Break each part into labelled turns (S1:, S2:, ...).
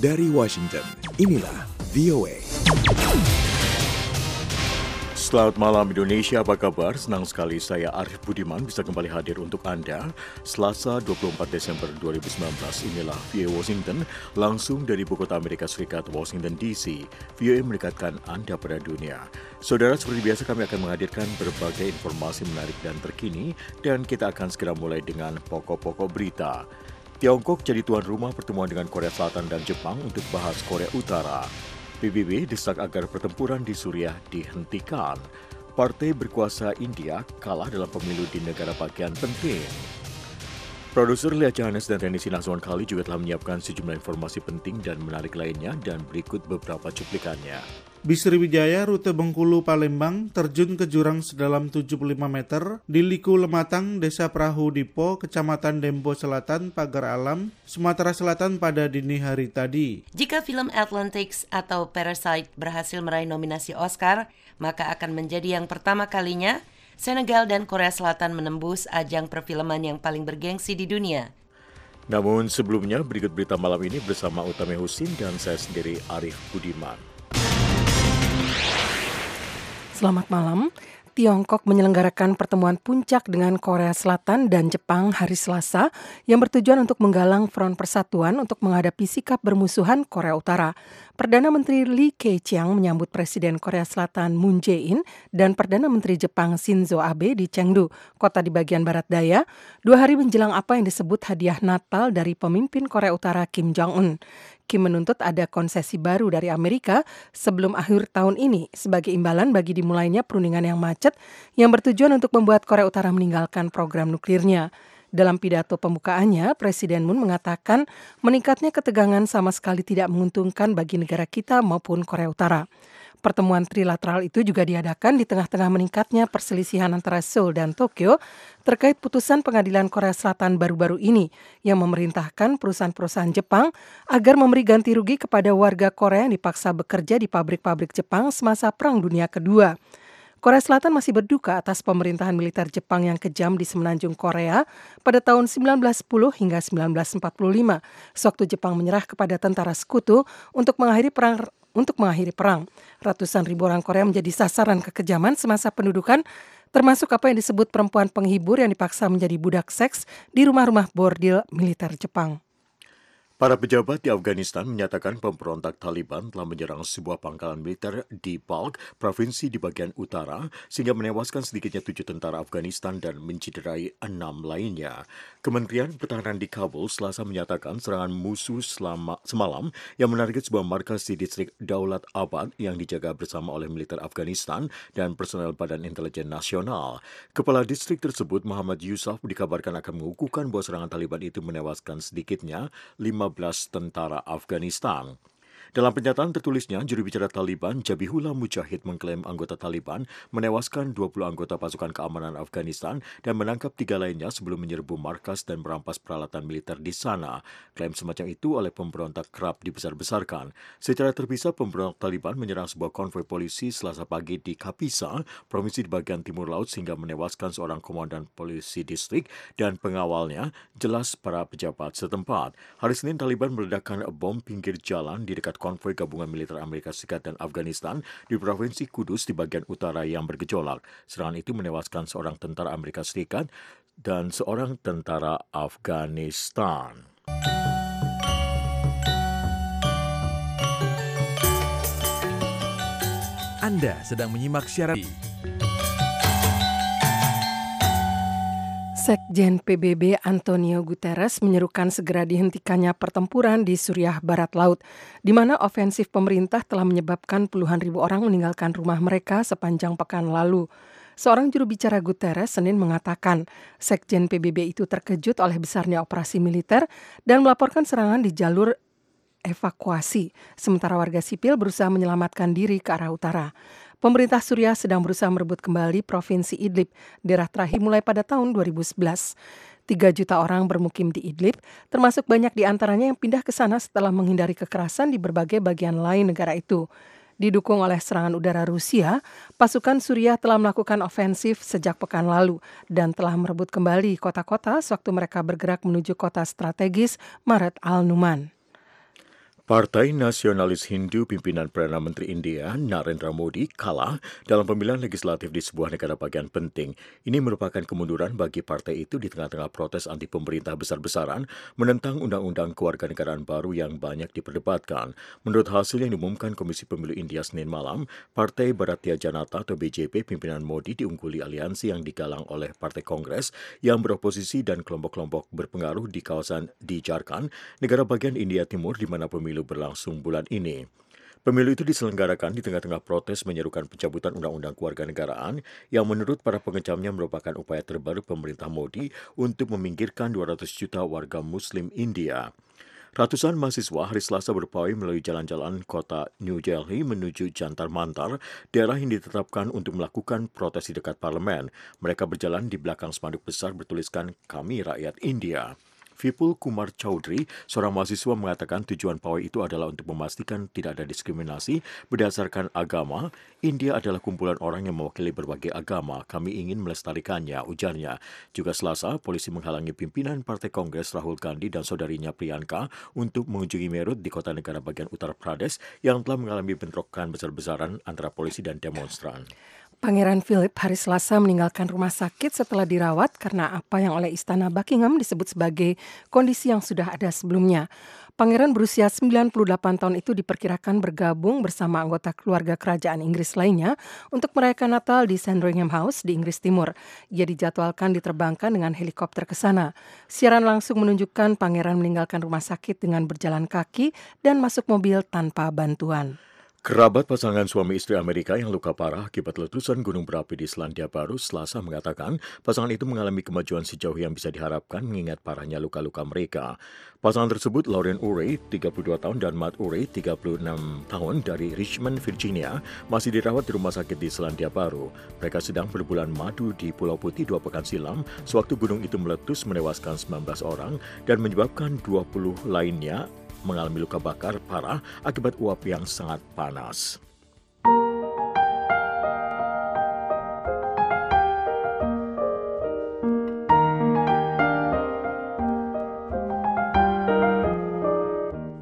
S1: Dari Washington, inilah VOA. Selamat malam Indonesia, apa kabar? Senang sekali saya Arif Budiman bisa kembali hadir untuk Anda. Selasa 24 Desember 2019, inilah VOA Washington, langsung dari ibu kota Amerika Serikat, Washington DC. VOA mendekatkan Anda pada dunia. Saudara, seperti biasa kami akan menghadirkan berbagai informasi menarik dan terkini, dan kita akan segera mulai dengan pokok-pokok berita. Tiongkok jadi tuan rumah pertemuan dengan Korea Selatan dan Jepang untuk bahas Korea Utara. PBB desak agar pertempuran di Suriah dihentikan. Partai berkuasa India kalah dalam pemilu di negara bagian penting. Produser Lia Johannes dan Reni Sinasuan Kali juga telah menyiapkan sejumlah informasi penting dan menarik lainnya dan berikut beberapa cuplikannya.
S2: Bis Sriwijaya rute Bengkulu Palembang terjun ke jurang sedalam 75 meter di Liku Lematang, Desa Perahu Dipo, Kecamatan Dempo Selatan, Pagar Alam, Sumatera Selatan pada dini hari tadi.
S3: Jika film Atlantics atau Parasite berhasil meraih nominasi Oscar, maka akan menjadi yang pertama kalinya Senegal dan Korea Selatan menembus ajang perfilman yang paling bergengsi di dunia.
S1: Namun sebelumnya berikut berita malam ini bersama Utame Husin dan saya sendiri Arif Budiman.
S4: Selamat malam. Tiongkok menyelenggarakan pertemuan puncak dengan Korea Selatan dan Jepang hari Selasa yang bertujuan untuk menggalang front persatuan untuk menghadapi sikap bermusuhan Korea Utara. Perdana Menteri Lee Keqiang menyambut Presiden Korea Selatan Moon Jae-in dan Perdana Menteri Jepang Shinzo Abe di Chengdu, kota di bagian barat daya, dua hari menjelang apa yang disebut hadiah Natal dari pemimpin Korea Utara Kim Jong-un. Kim menuntut ada konsesi baru dari Amerika sebelum akhir tahun ini sebagai imbalan bagi dimulainya perundingan yang macet yang bertujuan untuk membuat Korea Utara meninggalkan program nuklirnya. Dalam pidato pembukaannya, Presiden Moon mengatakan meningkatnya ketegangan sama sekali tidak menguntungkan bagi negara kita maupun Korea Utara. Pertemuan trilateral itu juga diadakan di tengah-tengah meningkatnya perselisihan antara Seoul dan Tokyo terkait putusan pengadilan Korea Selatan baru-baru ini yang memerintahkan perusahaan-perusahaan Jepang agar memberi ganti rugi kepada warga Korea yang dipaksa bekerja di pabrik-pabrik Jepang semasa Perang Dunia Kedua. Korea Selatan masih berduka atas pemerintahan militer Jepang yang kejam di semenanjung Korea pada tahun 1910 hingga 1945, sewaktu Jepang menyerah kepada tentara sekutu untuk mengakhiri perang untuk mengakhiri perang. Ratusan ribu orang Korea menjadi sasaran kekejaman semasa pendudukan, termasuk apa yang disebut perempuan penghibur yang dipaksa menjadi budak seks di rumah-rumah bordil militer Jepang.
S1: Para pejabat di Afghanistan menyatakan pemberontak Taliban telah menyerang sebuah pangkalan militer di Balk, provinsi di bagian utara, sehingga menewaskan sedikitnya tujuh tentara Afghanistan dan mencederai enam lainnya. Kementerian Pertahanan di Kabul selasa menyatakan serangan musuh selama, semalam yang menarget sebuah markas di distrik Daulat Abad yang dijaga bersama oleh militer Afghanistan dan personel Badan Intelijen Nasional. Kepala distrik tersebut, Muhammad Yusuf, dikabarkan akan mengukuhkan bahwa serangan Taliban itu menewaskan sedikitnya 5 15 tentara Afghanistan. Dalam pernyataan tertulisnya, juru bicara Taliban, Jabihullah Mujahid mengklaim anggota Taliban menewaskan 20 anggota pasukan keamanan Afghanistan dan menangkap tiga lainnya sebelum menyerbu markas dan merampas peralatan militer di sana. Klaim semacam itu oleh pemberontak kerap dibesar-besarkan. Secara terpisah, pemberontak Taliban menyerang sebuah konvoi polisi selasa pagi di Kapisa, provinsi di bagian timur laut sehingga menewaskan seorang komandan polisi distrik dan pengawalnya, jelas para pejabat setempat. Hari Senin, Taliban meledakkan bom pinggir jalan di dekat konvoi gabungan militer Amerika Serikat dan Afghanistan di Provinsi Kudus di bagian utara yang bergejolak. Serangan itu menewaskan seorang tentara Amerika Serikat dan seorang tentara Afghanistan.
S5: Anda sedang menyimak siaran
S4: Sekjen PBB Antonio Guterres menyerukan segera dihentikannya pertempuran di Suriah Barat Laut, di mana ofensif pemerintah telah menyebabkan puluhan ribu orang meninggalkan rumah mereka sepanjang pekan lalu. Seorang juru bicara Guterres Senin mengatakan, Sekjen PBB itu terkejut oleh besarnya operasi militer dan melaporkan serangan di jalur evakuasi, sementara warga sipil berusaha menyelamatkan diri ke arah utara. Pemerintah Suriah sedang berusaha merebut kembali Provinsi Idlib, daerah terakhir mulai pada tahun 2011. Tiga juta orang bermukim di Idlib, termasuk banyak di antaranya yang pindah ke sana setelah menghindari kekerasan di berbagai bagian lain negara itu. Didukung oleh serangan udara Rusia, pasukan Suriah telah melakukan ofensif sejak pekan lalu dan telah merebut kembali kota-kota sewaktu mereka bergerak menuju kota strategis Maret al-Numan.
S1: Partai Nasionalis Hindu pimpinan Perdana Menteri India Narendra Modi kalah dalam pemilihan legislatif di sebuah negara bagian penting. Ini merupakan kemunduran bagi partai itu di tengah-tengah protes anti pemerintah besar-besaran menentang undang-undang kewarganegaraan baru yang banyak diperdebatkan. Menurut hasil yang diumumkan Komisi Pemilu India Senin malam, Partai Bharatiya Janata atau BJP pimpinan Modi diungguli aliansi yang digalang oleh Partai Kongres yang beroposisi dan kelompok-kelompok berpengaruh di kawasan di Jharkhand, negara bagian India Timur di mana pemilu pemilu berlangsung bulan ini. Pemilu itu diselenggarakan di tengah-tengah protes menyerukan pencabutan Undang-Undang Kewarganegaraan yang menurut para pengecamnya merupakan upaya terbaru pemerintah Modi untuk meminggirkan 200 juta warga Muslim India. Ratusan mahasiswa hari Selasa berpawai melalui jalan-jalan kota New Delhi menuju Jantar Mantar, daerah yang ditetapkan untuk melakukan protes di dekat parlemen. Mereka berjalan di belakang spanduk besar bertuliskan Kami Rakyat India. Vipul Kumar Chaudhry, seorang mahasiswa mengatakan tujuan pawai itu adalah untuk memastikan tidak ada diskriminasi berdasarkan agama. India adalah kumpulan orang yang mewakili berbagai agama. Kami ingin melestarikannya, ujarnya. Juga selasa, polisi menghalangi pimpinan Partai Kongres Rahul Gandhi dan saudarinya Priyanka untuk mengunjungi Merut di kota negara bagian Uttar Pradesh yang telah mengalami bentrokan besar-besaran antara polisi dan demonstran.
S6: Pangeran Philip hari Selasa meninggalkan rumah sakit setelah dirawat karena apa yang oleh Istana Buckingham disebut sebagai kondisi yang sudah ada sebelumnya. Pangeran berusia 98 tahun itu diperkirakan bergabung bersama anggota keluarga kerajaan Inggris lainnya untuk merayakan Natal di Sandringham House di Inggris Timur. Ia dijadwalkan diterbangkan dengan helikopter ke sana. Siaran langsung menunjukkan pangeran meninggalkan rumah sakit dengan berjalan kaki dan masuk mobil tanpa bantuan.
S1: Kerabat pasangan suami istri Amerika yang luka parah akibat letusan gunung berapi di Selandia Baru selasa mengatakan pasangan itu mengalami kemajuan sejauh yang bisa diharapkan mengingat parahnya luka-luka mereka. Pasangan tersebut Lauren Urey, 32 tahun, dan Matt Urey, 36 tahun dari Richmond, Virginia, masih dirawat di rumah sakit di Selandia Baru. Mereka sedang berbulan madu di Pulau Putih dua pekan silam, sewaktu gunung itu meletus menewaskan 19 orang dan menyebabkan 20 lainnya mengalami luka bakar parah akibat uap yang sangat panas.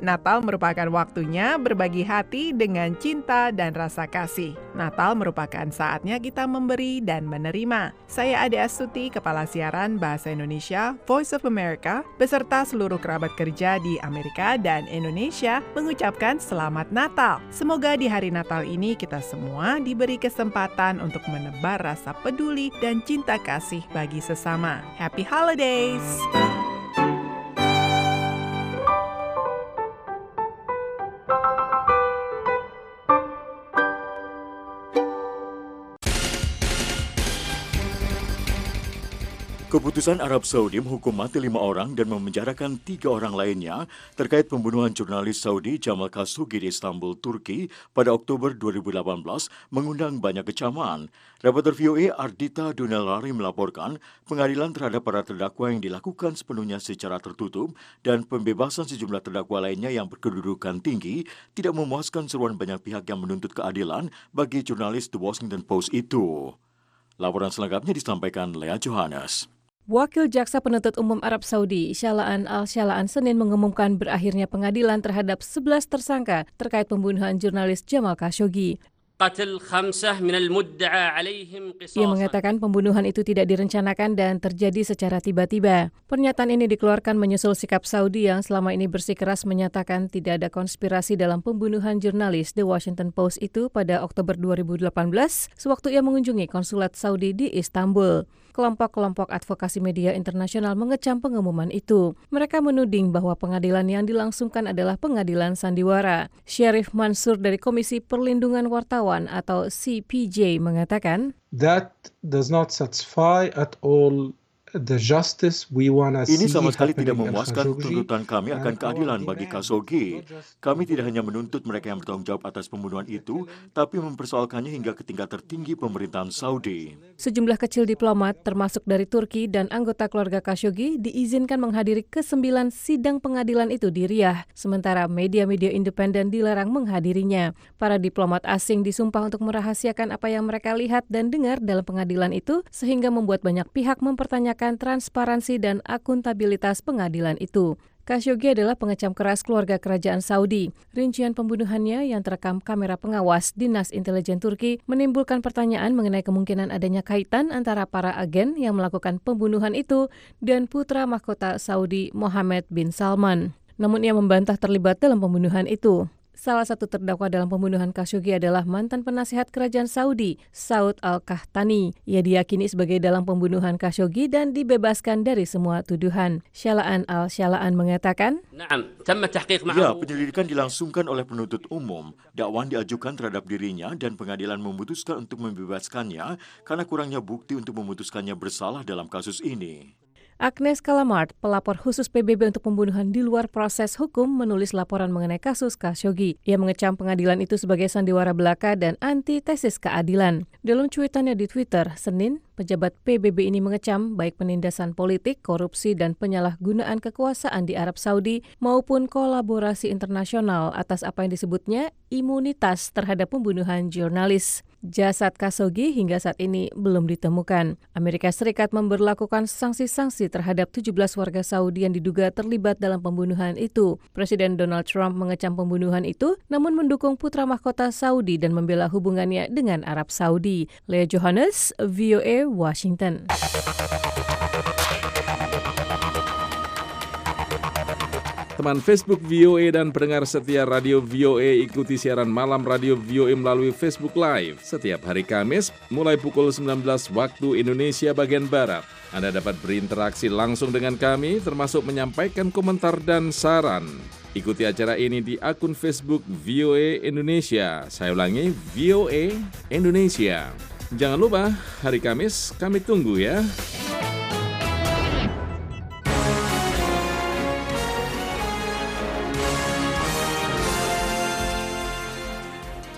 S7: Natal merupakan waktunya berbagi hati dengan cinta dan rasa kasih. Natal merupakan saatnya kita memberi dan menerima. Saya Ade Astuti, Kepala Siaran Bahasa Indonesia Voice of America, beserta seluruh kerabat kerja di Amerika dan Indonesia mengucapkan Selamat Natal. Semoga di hari Natal ini kita semua diberi kesempatan untuk menebar rasa peduli dan cinta kasih bagi sesama. Happy Holidays!
S1: Keputusan Arab Saudi menghukum mati lima orang dan memenjarakan tiga orang lainnya terkait pembunuhan jurnalis Saudi Jamal Khashoggi di Istanbul, Turki pada Oktober 2018 mengundang banyak kecaman. Reporter VOA Ardita Dunelari melaporkan pengadilan terhadap para terdakwa yang dilakukan sepenuhnya secara tertutup dan pembebasan sejumlah terdakwa lainnya yang berkedudukan tinggi tidak memuaskan seruan banyak pihak yang menuntut keadilan bagi jurnalis The Washington Post itu. Laporan selengkapnya disampaikan Lea Johannes.
S8: Wakil Jaksa Penuntut Umum Arab Saudi, Syalaan Al-Syalaan Senin mengumumkan berakhirnya pengadilan terhadap 11 tersangka terkait pembunuhan jurnalis Jamal Khashoggi. Ia mengatakan pembunuhan itu tidak direncanakan dan terjadi secara tiba-tiba. Pernyataan ini dikeluarkan menyusul sikap Saudi yang selama ini bersikeras menyatakan tidak ada konspirasi dalam pembunuhan jurnalis The Washington Post itu pada Oktober 2018 sewaktu ia mengunjungi konsulat Saudi di Istanbul kelompok-kelompok advokasi media internasional mengecam pengumuman itu. Mereka menuding bahwa pengadilan yang dilangsungkan adalah pengadilan sandiwara. Syarif Mansur dari Komisi Perlindungan Wartawan atau CPJ mengatakan,
S9: That does not satisfy at all
S1: ini sama sekali tidak memuaskan tuntutan kami akan keadilan bagi Khashoggi. Kami tidak hanya menuntut mereka yang bertanggung jawab atas pembunuhan itu, tapi mempersoalkannya hingga ke tingkat tertinggi pemerintahan Saudi.
S8: Sejumlah kecil diplomat, termasuk dari Turki dan anggota keluarga Khashoggi, diizinkan menghadiri kesembilan sidang pengadilan itu di Riyadh, sementara media-media independen dilarang menghadirinya. Para diplomat asing disumpah untuk merahasiakan apa yang mereka lihat dan dengar dalam pengadilan itu, sehingga membuat banyak pihak mempertanyakan transparansi dan akuntabilitas pengadilan itu. Khashoggi adalah pengecam keras keluarga kerajaan Saudi. Rincian pembunuhannya yang terekam kamera pengawas Dinas Intelijen Turki menimbulkan pertanyaan mengenai kemungkinan adanya kaitan antara para agen yang melakukan pembunuhan itu dan putra mahkota Saudi Mohammed bin Salman. Namun ia membantah terlibat dalam pembunuhan itu. Salah satu terdakwa dalam pembunuhan Khashoggi adalah mantan penasihat kerajaan Saudi, Saud Al-Kahtani. Ia diyakini sebagai dalam pembunuhan Khashoggi dan dibebaskan dari semua tuduhan. Syalaan Al-Syalaan mengatakan,
S1: Ya, penyelidikan dilangsungkan oleh penuntut umum. Dakwaan diajukan terhadap dirinya dan pengadilan memutuskan untuk membebaskannya karena kurangnya bukti untuk memutuskannya bersalah dalam kasus ini.
S8: Agnes Kalamart, pelapor khusus PBB untuk pembunuhan di luar proses hukum, menulis laporan mengenai kasus Khashoggi. Ia mengecam pengadilan itu sebagai sandiwara belaka dan antitesis keadilan. Dalam cuitannya di Twitter, Senin, pejabat PBB ini mengecam baik penindasan politik, korupsi, dan penyalahgunaan kekuasaan di Arab Saudi maupun kolaborasi internasional atas apa yang disebutnya imunitas terhadap pembunuhan jurnalis. Jasad Khashoggi hingga saat ini belum ditemukan. Amerika Serikat memberlakukan sanksi-sanksi terhadap 17 warga Saudi yang diduga terlibat dalam pembunuhan itu. Presiden Donald Trump mengecam pembunuhan itu, namun mendukung putra mahkota Saudi dan membela hubungannya dengan Arab Saudi. Lea Johannes, VOA, Washington.
S10: Teman Facebook VOA dan pendengar setia Radio VOA ikuti siaran malam Radio VOA melalui Facebook Live setiap hari Kamis mulai pukul 19 waktu Indonesia bagian Barat. Anda dapat berinteraksi langsung dengan kami termasuk menyampaikan komentar dan saran. Ikuti acara ini di akun Facebook VOA Indonesia. Saya ulangi, VOA Indonesia. Jangan lupa, hari Kamis kami tunggu ya.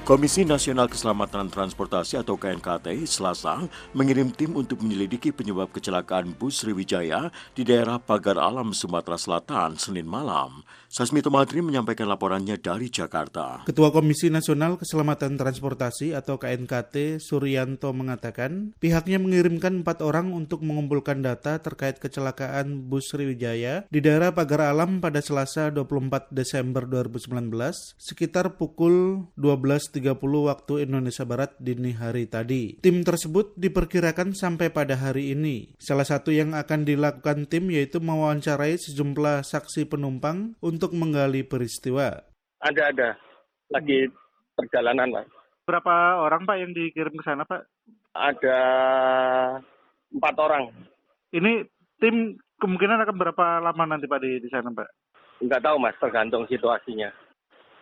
S1: Komisi Nasional Keselamatan Transportasi atau KNKT Selasa mengirim tim untuk menyelidiki penyebab kecelakaan bus Sriwijaya di daerah Pagar Alam, Sumatera Selatan, Senin malam. Sasmito Madri menyampaikan laporannya dari Jakarta.
S2: Ketua Komisi Nasional Keselamatan Transportasi atau KNKT Suryanto mengatakan pihaknya mengirimkan empat orang untuk mengumpulkan data terkait kecelakaan bus Sriwijaya di daerah Pagar Alam pada Selasa 24 Desember 2019 sekitar pukul 12 30 waktu Indonesia Barat dini hari tadi. Tim tersebut diperkirakan sampai pada hari ini. Salah satu yang akan dilakukan tim yaitu mewawancarai sejumlah saksi penumpang untuk menggali peristiwa.
S11: Ada, ada. Lagi perjalanan, Pak.
S2: Berapa orang, Pak, yang dikirim ke sana, Pak?
S11: Ada empat orang.
S2: Ini tim kemungkinan akan berapa lama nanti, Pak, di, di sana, Pak?
S11: Enggak tahu, Mas. Tergantung situasinya.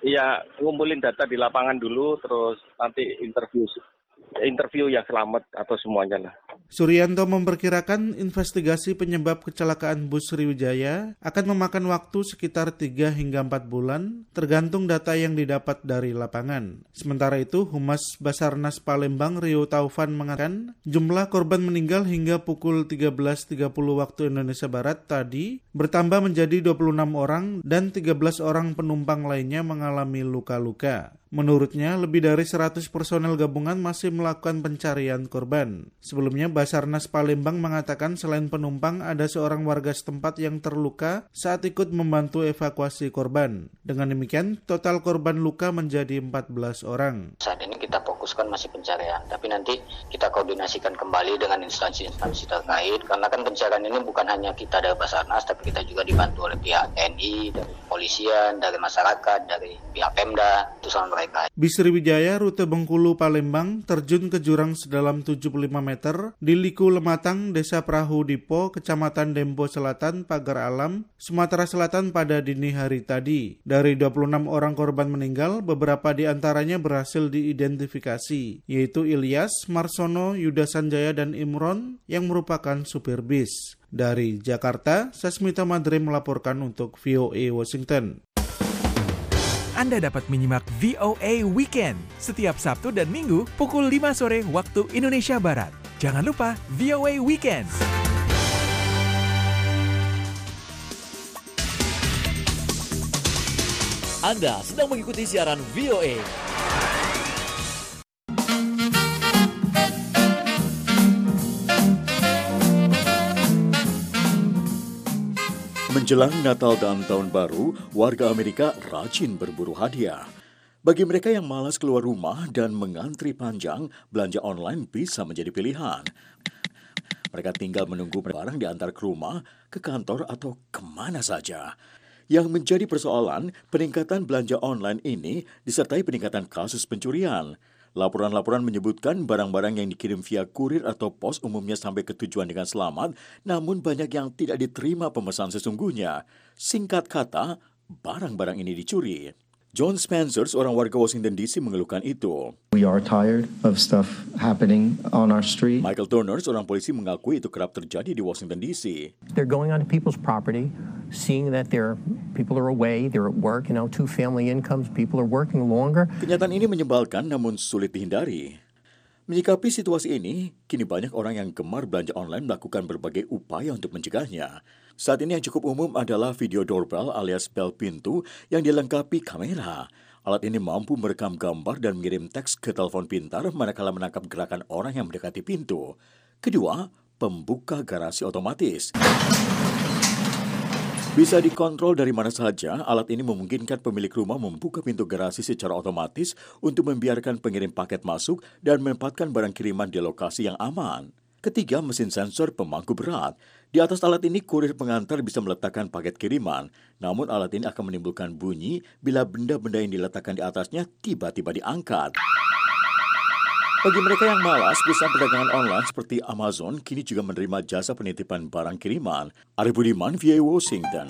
S11: Iya, ngumpulin data di lapangan dulu, terus nanti interview interview yang selamat atau semuanya lah.
S2: Suryanto memperkirakan investigasi penyebab kecelakaan bus Sriwijaya akan memakan waktu sekitar 3 hingga 4 bulan tergantung data yang didapat dari lapangan. Sementara itu, Humas Basarnas Palembang Rio Taufan mengatakan jumlah korban meninggal hingga pukul 13.30 waktu Indonesia Barat tadi bertambah menjadi 26 orang dan 13 orang penumpang lainnya mengalami luka-luka. Menurutnya, lebih dari 100 personel gabungan masih melakukan pencarian korban. Sebelumnya, Basarnas Palembang mengatakan selain penumpang, ada seorang warga setempat yang terluka saat ikut membantu evakuasi korban. Dengan demikian, total korban luka menjadi 14 orang.
S12: Saat ini kita fokuskan masih pencarian, tapi nanti kita koordinasikan kembali dengan instansi-instansi terkait, karena kan pencarian ini bukan hanya kita dari Basarnas, tapi kita juga dibantu oleh pihak TNI, dari kepolisian, dari masyarakat, dari pihak Pemda, itu sama
S2: Sriwijaya rute Bengkulu Palembang terjun ke jurang sedalam 75 meter di Liku Lematang, Desa Perahu Dipo, Kecamatan Dempo Selatan, Pagar Alam, Sumatera Selatan pada dini hari tadi. Dari 26 orang korban meninggal, beberapa di antaranya berhasil diidentifikasi, yaitu Ilyas, Marsono, Yuda Sanjaya, dan Imron yang merupakan supir bis. Dari Jakarta, Sasmita Madre melaporkan untuk VOA Washington.
S10: Anda dapat menyimak VOA Weekend setiap Sabtu dan Minggu pukul 5 sore waktu Indonesia Barat. Jangan lupa VOA Weekend.
S13: Anda sedang mengikuti siaran VOA.
S1: Menjelang Natal dan Tahun Baru, warga Amerika rajin berburu hadiah. Bagi mereka yang malas keluar rumah dan mengantri panjang, belanja online bisa menjadi pilihan. Mereka tinggal menunggu barang diantar ke rumah, ke kantor, atau ke mana saja. Yang menjadi persoalan, peningkatan belanja online ini disertai peningkatan kasus pencurian. Laporan-laporan menyebutkan barang-barang yang dikirim via kurir atau pos umumnya sampai ke tujuan dengan selamat, namun banyak yang tidak diterima pemesan sesungguhnya. Singkat kata, barang-barang ini dicuri. John Spencer, seorang warga Washington DC mengeluhkan itu.
S14: We are tired of stuff happening on our street.
S1: Michael Turner, seorang polisi mengakui itu kerap terjadi di Washington DC.
S15: They're going onto people's property, seeing that their people are away, they're at work, you know, two family incomes, people are working longer.
S1: Kenyataan ini menyebalkan namun sulit dihindari. Menyikapi situasi ini, kini banyak orang yang gemar belanja online melakukan berbagai upaya untuk mencegahnya. Saat ini yang cukup umum adalah video doorbell alias bel pintu yang dilengkapi kamera. Alat ini mampu merekam gambar dan mengirim teks ke telepon pintar manakala menangkap gerakan orang yang mendekati pintu. Kedua, pembuka garasi otomatis. Bisa dikontrol dari mana saja, alat ini memungkinkan pemilik rumah membuka pintu garasi secara otomatis untuk membiarkan pengirim paket masuk dan menempatkan barang kiriman di lokasi yang aman. Ketiga, mesin sensor pemangku berat. Di atas alat ini, kurir pengantar bisa meletakkan paket kiriman. Namun alat ini akan menimbulkan bunyi bila benda-benda yang diletakkan di atasnya tiba-tiba diangkat. Bagi mereka yang malas, perusahaan perdagangan online seperti Amazon kini juga menerima jasa penitipan barang kiriman. Ari Budiman, VA Washington.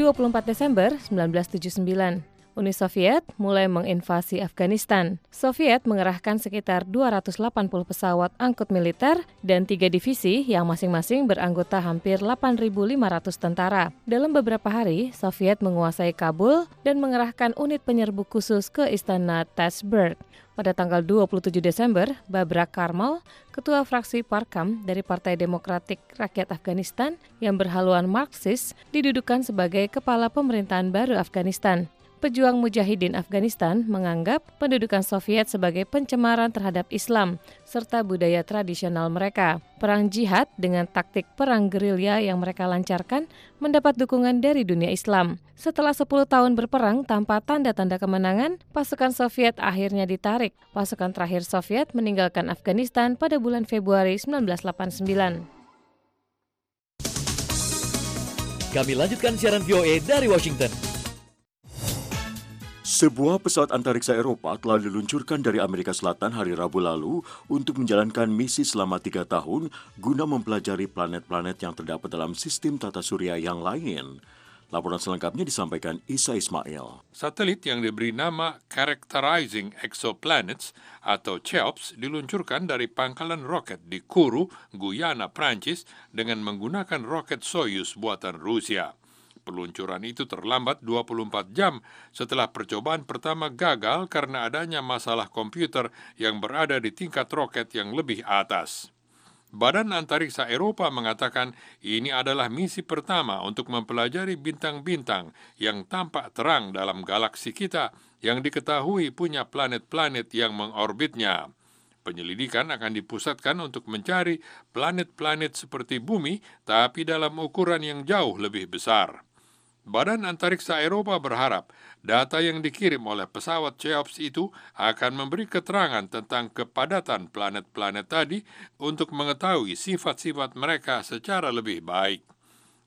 S8: ...24 Desember 1979, Uni Soviet mulai menginvasi Afghanistan. Soviet mengerahkan sekitar 280 pesawat angkut militer dan tiga divisi yang masing-masing beranggota hampir 8.500 tentara. Dalam beberapa hari, Soviet menguasai Kabul dan mengerahkan unit penyerbu khusus ke istana Tatsberg. Pada tanggal 27 Desember, Babrak Karmal, ketua fraksi Parkam dari Partai Demokratik Rakyat Afghanistan yang berhaluan Marxis, didudukan sebagai kepala pemerintahan baru Afghanistan pejuang mujahidin Afghanistan menganggap pendudukan Soviet sebagai pencemaran terhadap Islam serta budaya tradisional mereka. Perang jihad dengan taktik perang gerilya yang mereka lancarkan mendapat dukungan dari dunia Islam. Setelah 10 tahun berperang tanpa tanda-tanda kemenangan, pasukan Soviet akhirnya ditarik. Pasukan terakhir Soviet meninggalkan Afghanistan pada bulan Februari 1989.
S13: Kami lanjutkan siaran VOA dari Washington.
S1: Sebuah pesawat antariksa Eropa telah diluncurkan dari Amerika Selatan hari Rabu lalu untuk menjalankan misi selama tiga tahun guna mempelajari planet-planet yang terdapat dalam sistem tata surya yang lain. Laporan selengkapnya disampaikan Isa Ismail.
S16: Satelit yang diberi nama Characterizing Exoplanets atau CHEOPS diluncurkan dari pangkalan roket di Kourou, Guyana, Prancis dengan menggunakan roket Soyuz buatan Rusia. Peluncuran itu terlambat 24 jam setelah percobaan pertama gagal karena adanya masalah komputer yang berada di tingkat roket yang lebih atas. Badan Antariksa Eropa mengatakan ini adalah misi pertama untuk mempelajari bintang-bintang yang tampak terang dalam galaksi kita yang diketahui punya planet-planet yang mengorbitnya. Penyelidikan akan dipusatkan untuk mencari planet-planet seperti bumi, tapi dalam ukuran yang jauh lebih besar. Badan Antariksa Eropa berharap data yang dikirim oleh pesawat CEOPS itu akan memberi keterangan tentang kepadatan planet-planet tadi untuk mengetahui sifat-sifat mereka secara lebih baik.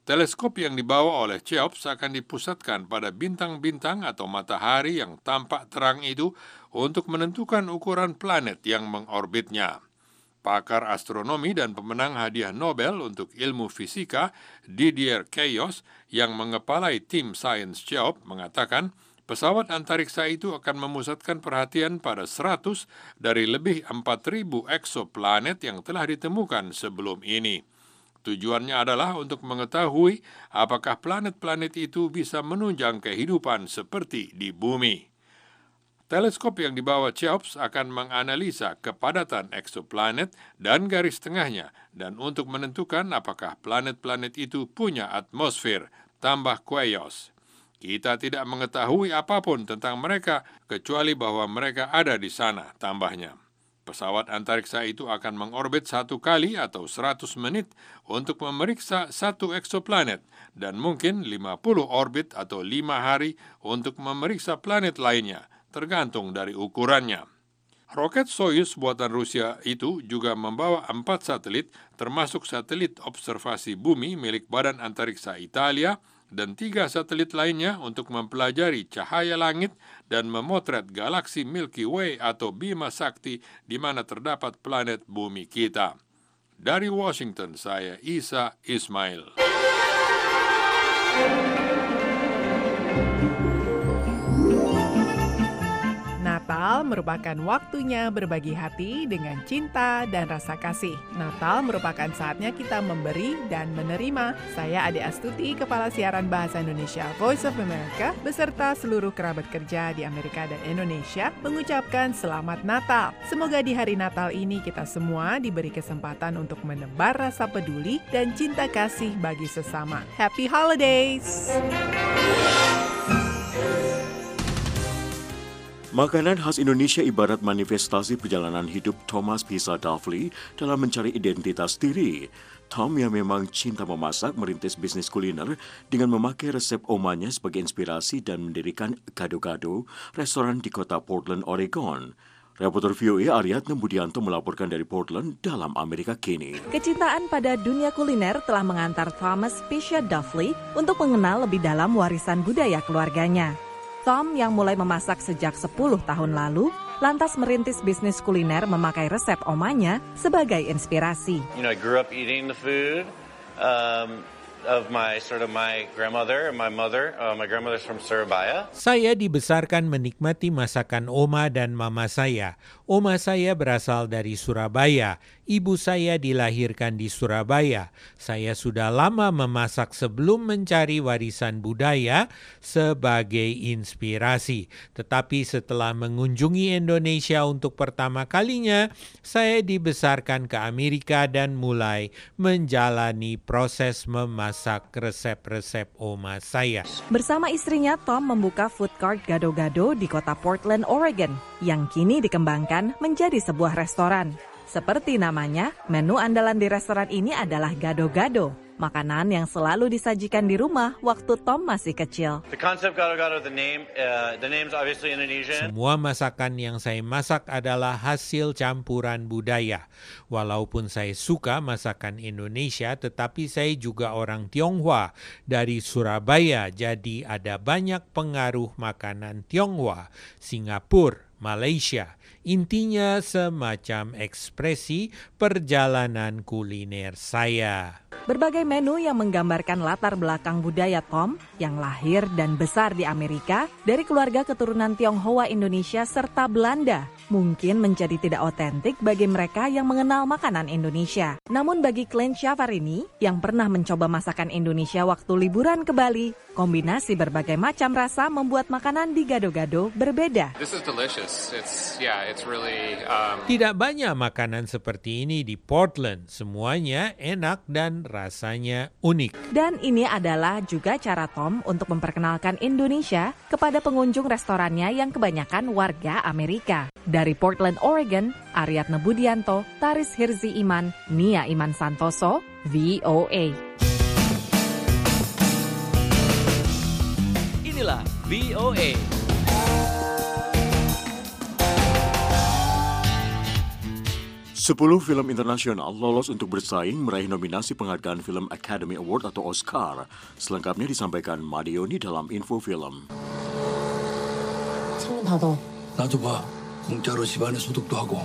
S16: Teleskop yang dibawa oleh CEOPS akan dipusatkan pada bintang-bintang atau matahari yang tampak terang itu untuk menentukan ukuran planet yang mengorbitnya. Pakar astronomi dan pemenang hadiah Nobel untuk ilmu fisika Didier Keyos yang mengepalai tim Science Job mengatakan pesawat antariksa itu akan memusatkan perhatian pada 100 dari lebih 4.000 eksoplanet yang telah ditemukan sebelum ini. Tujuannya adalah untuk mengetahui apakah planet-planet itu bisa menunjang kehidupan seperti di bumi. Teleskop yang dibawa CHEOPS akan menganalisa kepadatan eksoplanet dan garis tengahnya dan untuk menentukan apakah planet-planet itu punya atmosfer, tambah Quayos. Kita tidak mengetahui apa pun tentang mereka kecuali bahwa mereka ada di sana, tambahnya. Pesawat antariksa itu akan mengorbit satu kali atau 100 menit untuk memeriksa satu eksoplanet dan mungkin 50 orbit atau 5 hari untuk memeriksa planet lainnya, tergantung dari ukurannya. Roket Soyuz buatan Rusia itu juga membawa empat satelit, termasuk satelit observasi bumi milik Badan Antariksa Italia, dan tiga satelit lainnya untuk mempelajari cahaya langit dan memotret galaksi Milky Way atau Bima Sakti di mana terdapat planet bumi kita. Dari Washington, saya Isa Ismail.
S7: Natal merupakan waktunya berbagi hati dengan cinta dan rasa kasih. Natal merupakan saatnya kita memberi dan menerima. Saya Ade Astuti, Kepala Siaran Bahasa Indonesia Voice of America, beserta seluruh kerabat kerja di Amerika dan Indonesia, mengucapkan Selamat Natal. Semoga di hari Natal ini kita semua diberi kesempatan untuk menebar rasa peduli dan cinta kasih bagi sesama. Happy Holidays!
S1: Makanan khas Indonesia ibarat manifestasi perjalanan hidup Thomas Pisa Duffley dalam mencari identitas diri. Tom yang memang cinta memasak merintis bisnis kuliner dengan memakai resep omanya sebagai inspirasi dan mendirikan gado-gado restoran di kota Portland, Oregon. Reporter VOA Aryatna Budianto melaporkan dari Portland dalam Amerika kini.
S17: Kecintaan pada dunia kuliner telah mengantar Thomas Pisha Duffley untuk mengenal lebih dalam warisan budaya keluarganya. Tom yang mulai memasak sejak 10 tahun lalu, lantas merintis bisnis kuliner memakai resep omanya sebagai inspirasi.
S18: You know, I grew up eating the food. Um, of my sort of my grandmother and my mother. Uh, my grandmother's from Surabaya.
S19: Saya dibesarkan menikmati masakan oma dan mama saya. Oma saya berasal dari Surabaya. Ibu saya dilahirkan di Surabaya. Saya sudah lama memasak sebelum mencari warisan budaya sebagai inspirasi. Tetapi setelah mengunjungi Indonesia untuk pertama kalinya, saya dibesarkan ke Amerika dan mulai menjalani proses memasak resep-resep oma saya.
S17: Bersama istrinya, Tom membuka food court gado-gado di kota Portland, Oregon, yang kini dikembangkan menjadi sebuah restoran. Seperti namanya, menu andalan di restoran ini adalah gado-gado, makanan yang selalu disajikan di rumah waktu Tom masih kecil.
S18: Uh.
S19: Semua masakan yang saya masak adalah hasil campuran budaya. Walaupun saya suka masakan Indonesia, tetapi saya juga orang Tionghoa dari Surabaya, jadi ada banyak pengaruh makanan Tionghoa, Singapura, Malaysia. Intinya semacam ekspresi perjalanan kuliner saya.
S17: Berbagai menu yang menggambarkan latar belakang budaya Tom yang lahir dan besar di Amerika dari keluarga keturunan Tionghoa Indonesia serta Belanda mungkin menjadi tidak otentik bagi mereka yang mengenal makanan Indonesia. Namun bagi Clint Syavarini yang pernah mencoba masakan Indonesia waktu liburan ke Bali, kombinasi berbagai macam rasa membuat makanan di gado-gado berbeda.
S20: This is delicious. It's yeah, it's really um...
S19: Tidak banyak makanan seperti ini di Portland. Semuanya enak dan rasanya unik.
S17: Dan ini adalah juga cara Tom untuk memperkenalkan Indonesia kepada pengunjung restorannya yang kebanyakan warga Amerika. Dari Portland, Oregon, Aryatna Budianto, Taris Hirzi Iman, Nia Iman Santoso, VOA.
S13: Inilah VOA.
S1: Sepuluh film internasional lolos untuk bersaing meraih nominasi penghargaan film Academy Award atau Oscar. Selengkapnya disampaikan Madioni dalam info film.
S21: 창문 닫아. 나도 봐. 공짜로 집안에 소득도 하고.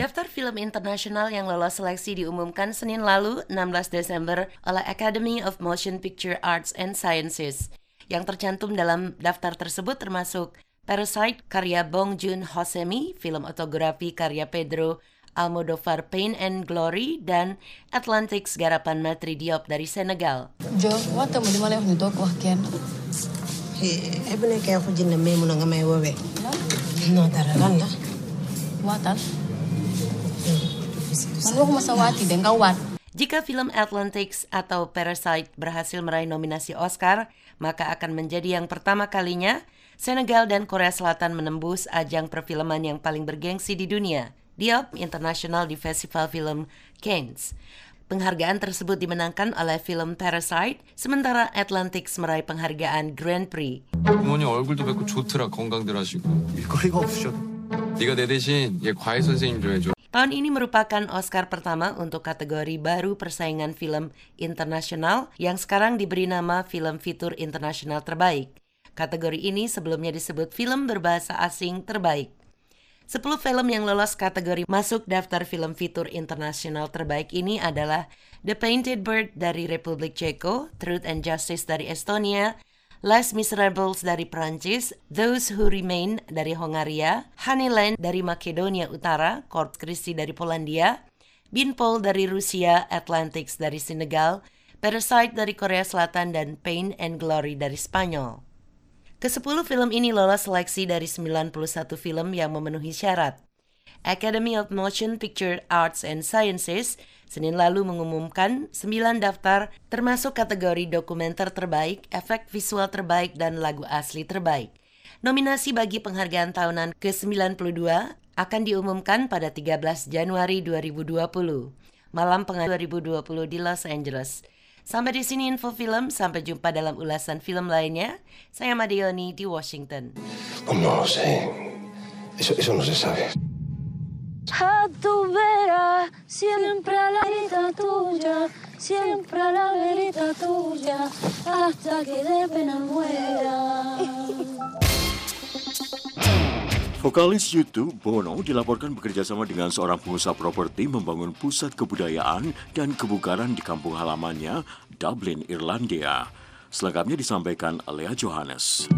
S3: Daftar film internasional yang lolos seleksi diumumkan Senin lalu, 16 Desember, oleh Academy of Motion Picture Arts and Sciences. Yang tercantum dalam daftar tersebut termasuk Parasite karya Bong Joon-ho Semi, film otografi karya Pedro Almodovar Pain and Glory, dan Atlantics garapan Matri Diop dari Senegal.
S21: Jo, wata mo di ma lay wax ni doo ko wax kenn.
S22: ay bu nekkee waxu jinne mais mun a nga may woowee non dara lan la
S21: Waatal. Man waxuma sa waati de nga waat.
S3: Jika film Atlantics atau Parasite berhasil meraih nominasi Oscar, maka akan menjadi yang pertama kalinya Senegal dan Korea Selatan menembus ajang perfilman yang paling bergengsi di dunia, Diop International di Festival Film Cannes. Penghargaan tersebut dimenangkan oleh film Parasite, sementara Atlantics meraih penghargaan Grand Prix.
S23: 부모님 얼굴도 뵙고 좋더라 건강들 하시고 일거리가 없으셔도 네가 내 대신 얘 과외 선생님 좀 해줘
S3: Tahun ini merupakan Oscar pertama untuk kategori baru persaingan film internasional yang sekarang diberi nama Film Fitur Internasional Terbaik. Kategori ini sebelumnya disebut film berbahasa asing terbaik. 10 film yang lolos kategori masuk daftar film fitur internasional terbaik ini adalah The Painted Bird dari Republik Ceko, Truth and Justice dari Estonia, Les Miserables dari Prancis, Those Who Remain dari Hongaria, Honeyland dari Makedonia Utara, Corpus Christi dari Polandia, Binpol dari Rusia, Atlantics dari Senegal, Parasite dari Korea Selatan, dan Pain and Glory dari Spanyol. Kesepuluh film ini lolos seleksi dari 91 film yang memenuhi syarat. Academy of Motion Picture Arts and Sciences Senin lalu mengumumkan 9 daftar termasuk kategori dokumenter terbaik, efek visual terbaik, dan lagu asli terbaik. Nominasi bagi penghargaan tahunan ke-92 akan diumumkan pada 13 Januari 2020. Malam penghargaan 2020 di Los Angeles. Sampai di sini info film, sampai jumpa dalam ulasan film lainnya. Saya Madioni di Washington.
S24: Oh, no sé. Eso, eso no se sabe.
S25: A tu vera, siempre a la verita tuya, siempre a la verita tuya, hasta que de pena muera.
S1: Vokalis YouTube Bono dilaporkan bekerjasama dengan seorang pengusaha properti membangun pusat kebudayaan dan kebugaran di kampung halamannya, Dublin, Irlandia. Selengkapnya disampaikan Lea Johannes.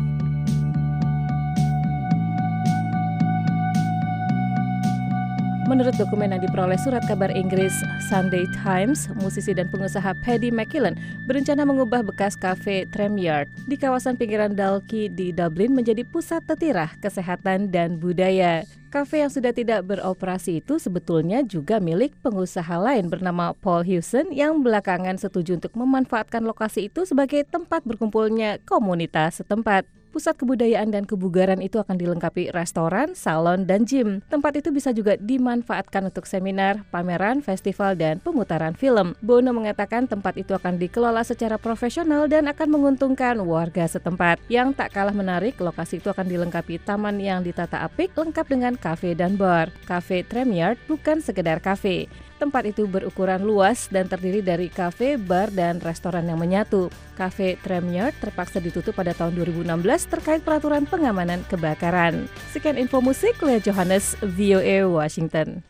S8: Menurut dokumen yang diperoleh surat kabar Inggris Sunday Times, musisi dan pengusaha Paddy McKillen berencana mengubah bekas kafe Tremyard di kawasan pinggiran Dalkey di Dublin menjadi pusat tetirah, kesehatan, dan budaya. Kafe yang sudah tidak beroperasi itu sebetulnya juga milik pengusaha lain bernama Paul Hewson yang belakangan setuju untuk memanfaatkan lokasi itu sebagai tempat berkumpulnya komunitas setempat. Pusat kebudayaan dan kebugaran itu akan dilengkapi restoran, salon, dan gym. Tempat itu bisa juga dimanfaatkan untuk seminar, pameran, festival, dan pemutaran film. Bono mengatakan tempat itu akan dikelola secara profesional dan akan menguntungkan warga setempat. Yang tak kalah menarik, lokasi itu akan dilengkapi taman yang ditata apik lengkap dengan kafe dan bar. Cafe Tremyard bukan sekedar kafe. Tempat itu berukuran luas dan terdiri dari kafe, bar, dan restoran yang menyatu. Cafe Tremyard terpaksa ditutup pada tahun 2016 terkait peraturan pengamanan kebakaran. Sekian info musik, Lea Johannes, VOA Washington.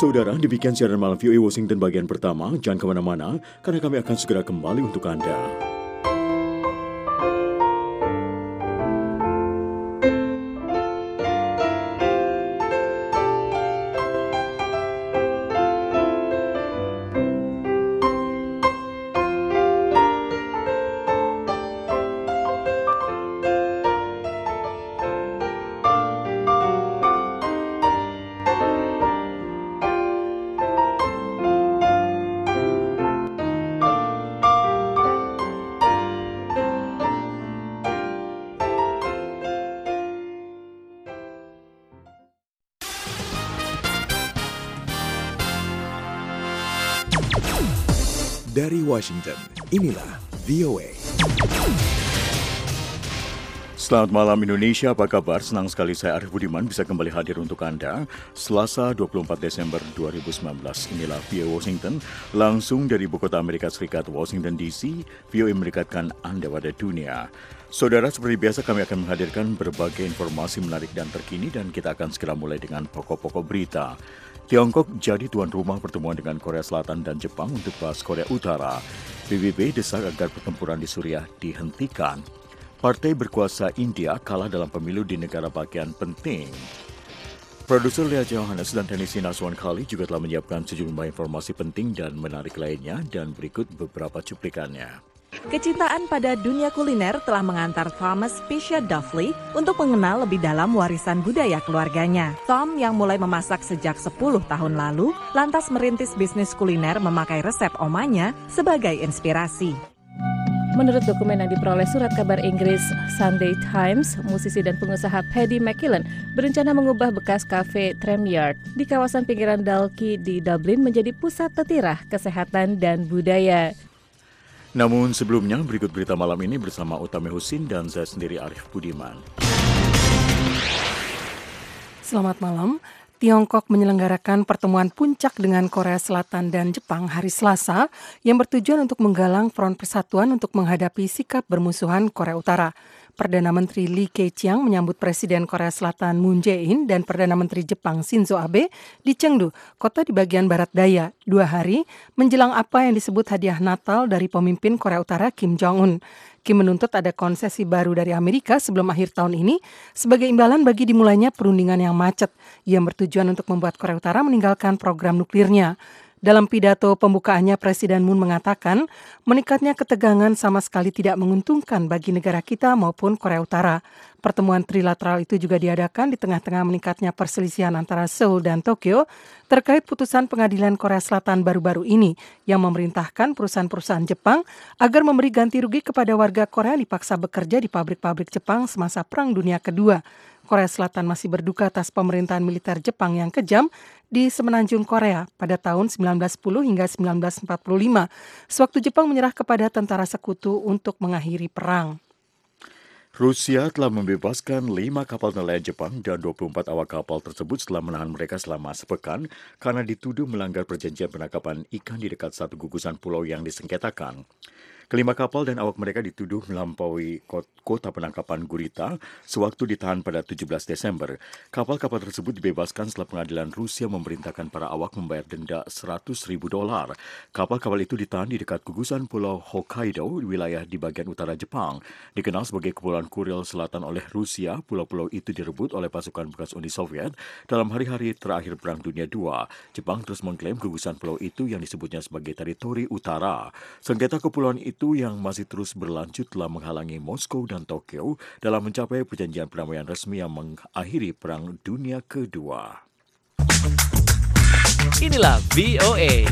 S1: Saudara, demikian siaran malam VOA Washington bagian pertama. Jangan ke mana-mana, karena kami akan segera kembali untuk Anda.
S26: Dari Washington, inilah VOA.
S1: Selamat malam Indonesia, apa kabar? Senang sekali saya Arif Budiman bisa kembali hadir untuk Anda. Selasa 24 Desember 2019, inilah VOA Washington, langsung dari ibu kota Amerika Serikat, Washington DC, VOA mendekatkan Anda pada dunia. Saudara, seperti biasa kami akan menghadirkan berbagai informasi menarik dan terkini dan kita akan segera mulai dengan pokok-pokok berita. Tiongkok jadi tuan rumah pertemuan dengan Korea Selatan dan Jepang untuk bahas Korea Utara. PBB desak agar pertempuran di Suriah dihentikan. Partai berkuasa India kalah dalam pemilu di negara bagian penting. Produser Lia Johannes dan teknisi Naswan Kali juga telah menyiapkan sejumlah informasi penting dan menarik lainnya dan berikut beberapa cuplikannya.
S17: Kecintaan pada dunia kuliner telah mengantar Thomas Pisha Duffley untuk mengenal lebih dalam warisan budaya keluarganya. Tom yang mulai memasak sejak 10 tahun lalu, lantas merintis bisnis kuliner memakai resep omanya sebagai inspirasi.
S8: Menurut dokumen yang diperoleh surat kabar Inggris Sunday Times, musisi dan pengusaha Paddy McKillen berencana mengubah bekas kafe Tramyard di kawasan pinggiran Dalkey di Dublin menjadi pusat tetirah kesehatan dan budaya.
S1: Namun sebelumnya berikut berita malam ini bersama Utami Husin dan saya sendiri Arif Budiman.
S4: Selamat malam. Tiongkok menyelenggarakan pertemuan puncak dengan Korea Selatan dan Jepang hari Selasa yang bertujuan untuk menggalang front persatuan untuk menghadapi sikap bermusuhan Korea Utara. Perdana Menteri Lee Keqiang menyambut Presiden Korea Selatan Moon Jae-in dan Perdana Menteri Jepang Shinzo Abe di Chengdu, kota di bagian barat daya, dua hari menjelang apa yang disebut hadiah Natal dari pemimpin Korea Utara Kim Jong-un. Kim menuntut ada konsesi baru dari Amerika sebelum akhir tahun ini sebagai imbalan bagi dimulainya perundingan yang macet yang bertujuan untuk membuat Korea Utara meninggalkan program nuklirnya. Dalam pidato pembukaannya, Presiden Moon mengatakan meningkatnya ketegangan sama sekali tidak menguntungkan bagi negara kita maupun Korea Utara. Pertemuan trilateral itu juga diadakan di tengah-tengah meningkatnya perselisihan antara Seoul dan Tokyo terkait putusan pengadilan Korea Selatan baru-baru ini yang memerintahkan perusahaan-perusahaan Jepang agar memberi ganti rugi kepada warga Korea dipaksa bekerja di pabrik-pabrik Jepang semasa Perang Dunia Kedua. Korea Selatan masih berduka atas pemerintahan militer Jepang yang kejam di semenanjung Korea pada tahun 1910 hingga 1945, sewaktu Jepang menyerah kepada tentara sekutu untuk mengakhiri perang.
S1: Rusia telah membebaskan lima kapal nelayan Jepang dan 24 awak kapal tersebut setelah menahan mereka selama sepekan karena dituduh melanggar perjanjian penangkapan ikan di dekat satu gugusan pulau yang disengketakan. Kelima kapal dan awak mereka dituduh melampaui kota penangkapan Gurita sewaktu ditahan pada 17 Desember. Kapal-kapal tersebut dibebaskan setelah pengadilan Rusia memerintahkan para awak membayar denda 100 ribu dolar. Kapal-kapal itu ditahan di dekat gugusan Pulau Hokkaido, wilayah di bagian utara Jepang. Dikenal sebagai Kepulauan Kuril Selatan oleh Rusia, pulau-pulau itu direbut oleh pasukan bekas Uni Soviet dalam hari-hari terakhir Perang Dunia II. Jepang terus mengklaim gugusan pulau itu yang disebutnya sebagai teritori utara. Sengketa kepulauan itu itu yang masih terus berlanjut telah menghalangi Moskow dan Tokyo dalam mencapai perjanjian perdamaian resmi yang mengakhiri Perang Dunia Kedua.
S13: Inilah VOA.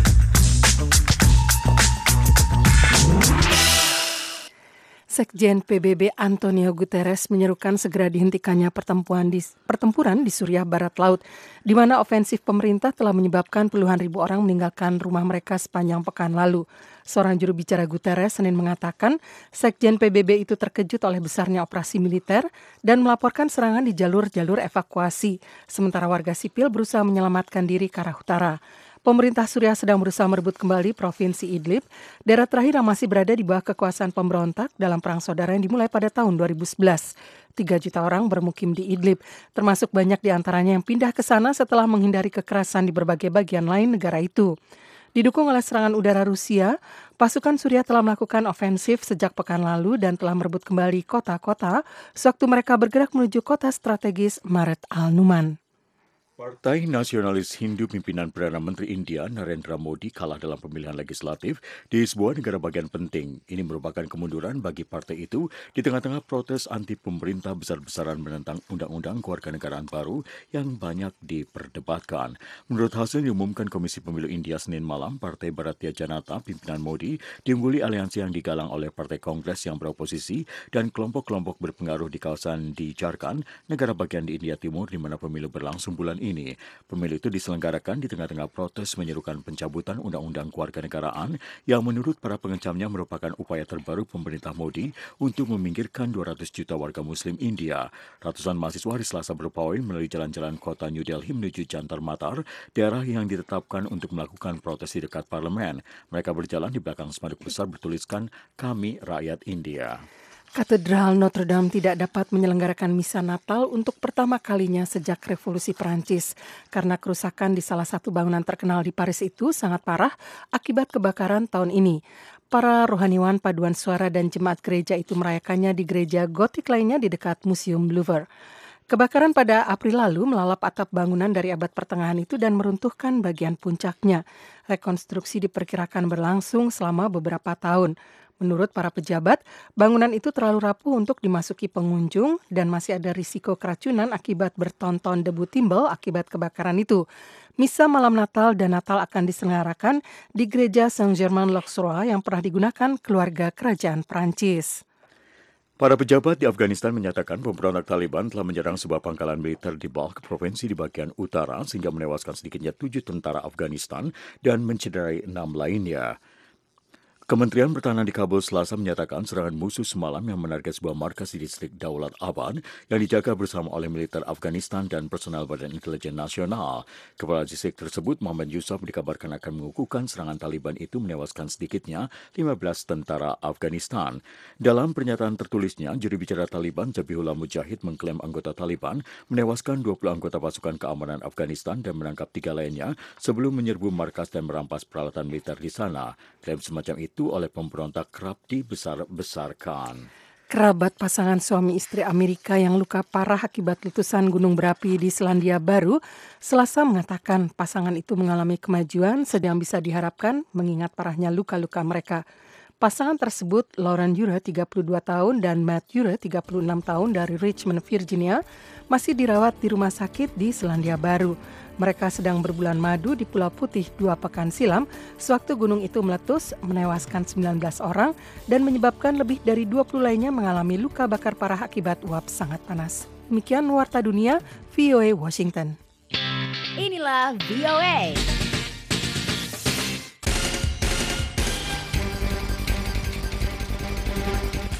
S4: Sekjen PBB Antonio Guterres menyerukan segera dihentikannya pertempuran di, pertempuran di Suriah Barat Laut, di mana ofensif pemerintah telah menyebabkan puluhan ribu orang meninggalkan rumah mereka sepanjang pekan lalu. Seorang juru bicara Guterres Senin mengatakan, Sekjen PBB itu terkejut oleh besarnya operasi militer dan melaporkan serangan di jalur-jalur evakuasi, sementara warga sipil berusaha menyelamatkan diri ke arah utara. Pemerintah Suriah sedang berusaha merebut kembali Provinsi Idlib, daerah terakhir yang masih berada di bawah kekuasaan pemberontak dalam perang saudara yang dimulai pada tahun 2011. Tiga juta orang bermukim di Idlib, termasuk banyak di antaranya yang pindah ke sana setelah menghindari kekerasan di berbagai bagian lain negara itu. Didukung oleh serangan udara Rusia, pasukan Suriah telah melakukan ofensif sejak pekan lalu dan telah merebut kembali kota-kota sewaktu mereka bergerak menuju kota strategis Maret al-Numan.
S1: Partai Nasionalis Hindu pimpinan Perdana Menteri India Narendra Modi kalah dalam pemilihan legislatif di sebuah negara bagian penting. Ini merupakan kemunduran bagi partai itu di tengah-tengah protes anti pemerintah besar-besaran menentang undang-undang kewarganegaraan baru yang banyak diperdebatkan. Menurut hasil diumumkan Komisi Pemilu India Senin malam, Partai Bharatiya Janata pimpinan Modi diungguli aliansi yang digalang oleh Partai Kongres yang beroposisi dan kelompok-kelompok berpengaruh di kawasan di Jharkhand, negara bagian di India Timur di mana pemilu berlangsung bulan ini ini. Pemilu itu diselenggarakan di tengah-tengah protes menyerukan pencabutan Undang-Undang Kewarganegaraan yang menurut para pengecamnya merupakan upaya terbaru pemerintah Modi untuk meminggirkan 200 juta warga Muslim India. Ratusan mahasiswa hari Selasa berpawai melalui jalan-jalan kota New Delhi menuju Jantar Matar, daerah yang ditetapkan untuk melakukan protes di dekat parlemen. Mereka berjalan di belakang spanduk besar bertuliskan Kami Rakyat India.
S4: Katedral Notre Dame tidak dapat menyelenggarakan misa Natal untuk pertama kalinya sejak Revolusi Perancis karena kerusakan di salah satu bangunan terkenal di Paris itu sangat parah akibat kebakaran tahun ini. Para rohaniwan paduan suara dan jemaat gereja itu merayakannya di gereja gotik lainnya di dekat Museum Louvre. Kebakaran pada April lalu melalap atap bangunan dari abad pertengahan itu dan meruntuhkan bagian puncaknya. Rekonstruksi diperkirakan berlangsung selama beberapa tahun. Menurut para pejabat, bangunan itu terlalu rapuh untuk dimasuki pengunjung dan masih ada risiko keracunan akibat bertonton debu timbel akibat kebakaran itu. Misa malam Natal dan Natal akan diselenggarakan di Gereja Saint-Germain-l'Auxerrois yang pernah digunakan keluarga kerajaan Prancis.
S1: Para pejabat di Afghanistan menyatakan pemberontak Taliban telah menyerang sebuah pangkalan militer di Balkh, provinsi di bagian utara, sehingga menewaskan sedikitnya tujuh tentara Afghanistan dan mencederai enam lainnya. Kementerian Pertahanan di Kabul selasa menyatakan serangan musuh semalam yang menarget sebuah markas di distrik Daulat Abad yang dijaga bersama oleh militer Afghanistan dan personel Badan Intelijen Nasional. Kepala distrik tersebut, Muhammad Yusuf, dikabarkan akan mengukuhkan serangan Taliban itu menewaskan sedikitnya 15 tentara Afghanistan. Dalam pernyataan tertulisnya, juri bicara Taliban Zabihullah Mujahid mengklaim anggota Taliban menewaskan 20 anggota pasukan keamanan Afghanistan dan menangkap tiga lainnya sebelum menyerbu markas dan merampas peralatan militer di sana. Klaim semacam itu itu oleh pemberontak kerap dibesar-besarkan.
S4: Kerabat pasangan suami istri Amerika yang luka parah akibat letusan gunung berapi di Selandia Baru, Selasa mengatakan pasangan itu mengalami kemajuan sedang bisa diharapkan mengingat parahnya luka-luka mereka. Pasangan tersebut, Lauren Yure 32 tahun dan Matt Yure 36 tahun dari Richmond, Virginia, masih dirawat di rumah sakit di Selandia Baru. Mereka sedang berbulan madu di Pulau Putih dua pekan silam sewaktu gunung itu meletus menewaskan 19 orang dan menyebabkan lebih dari 20 lainnya mengalami luka bakar parah akibat uap sangat panas. Demikian Warta Dunia, VOA Washington.
S27: Inilah VOA.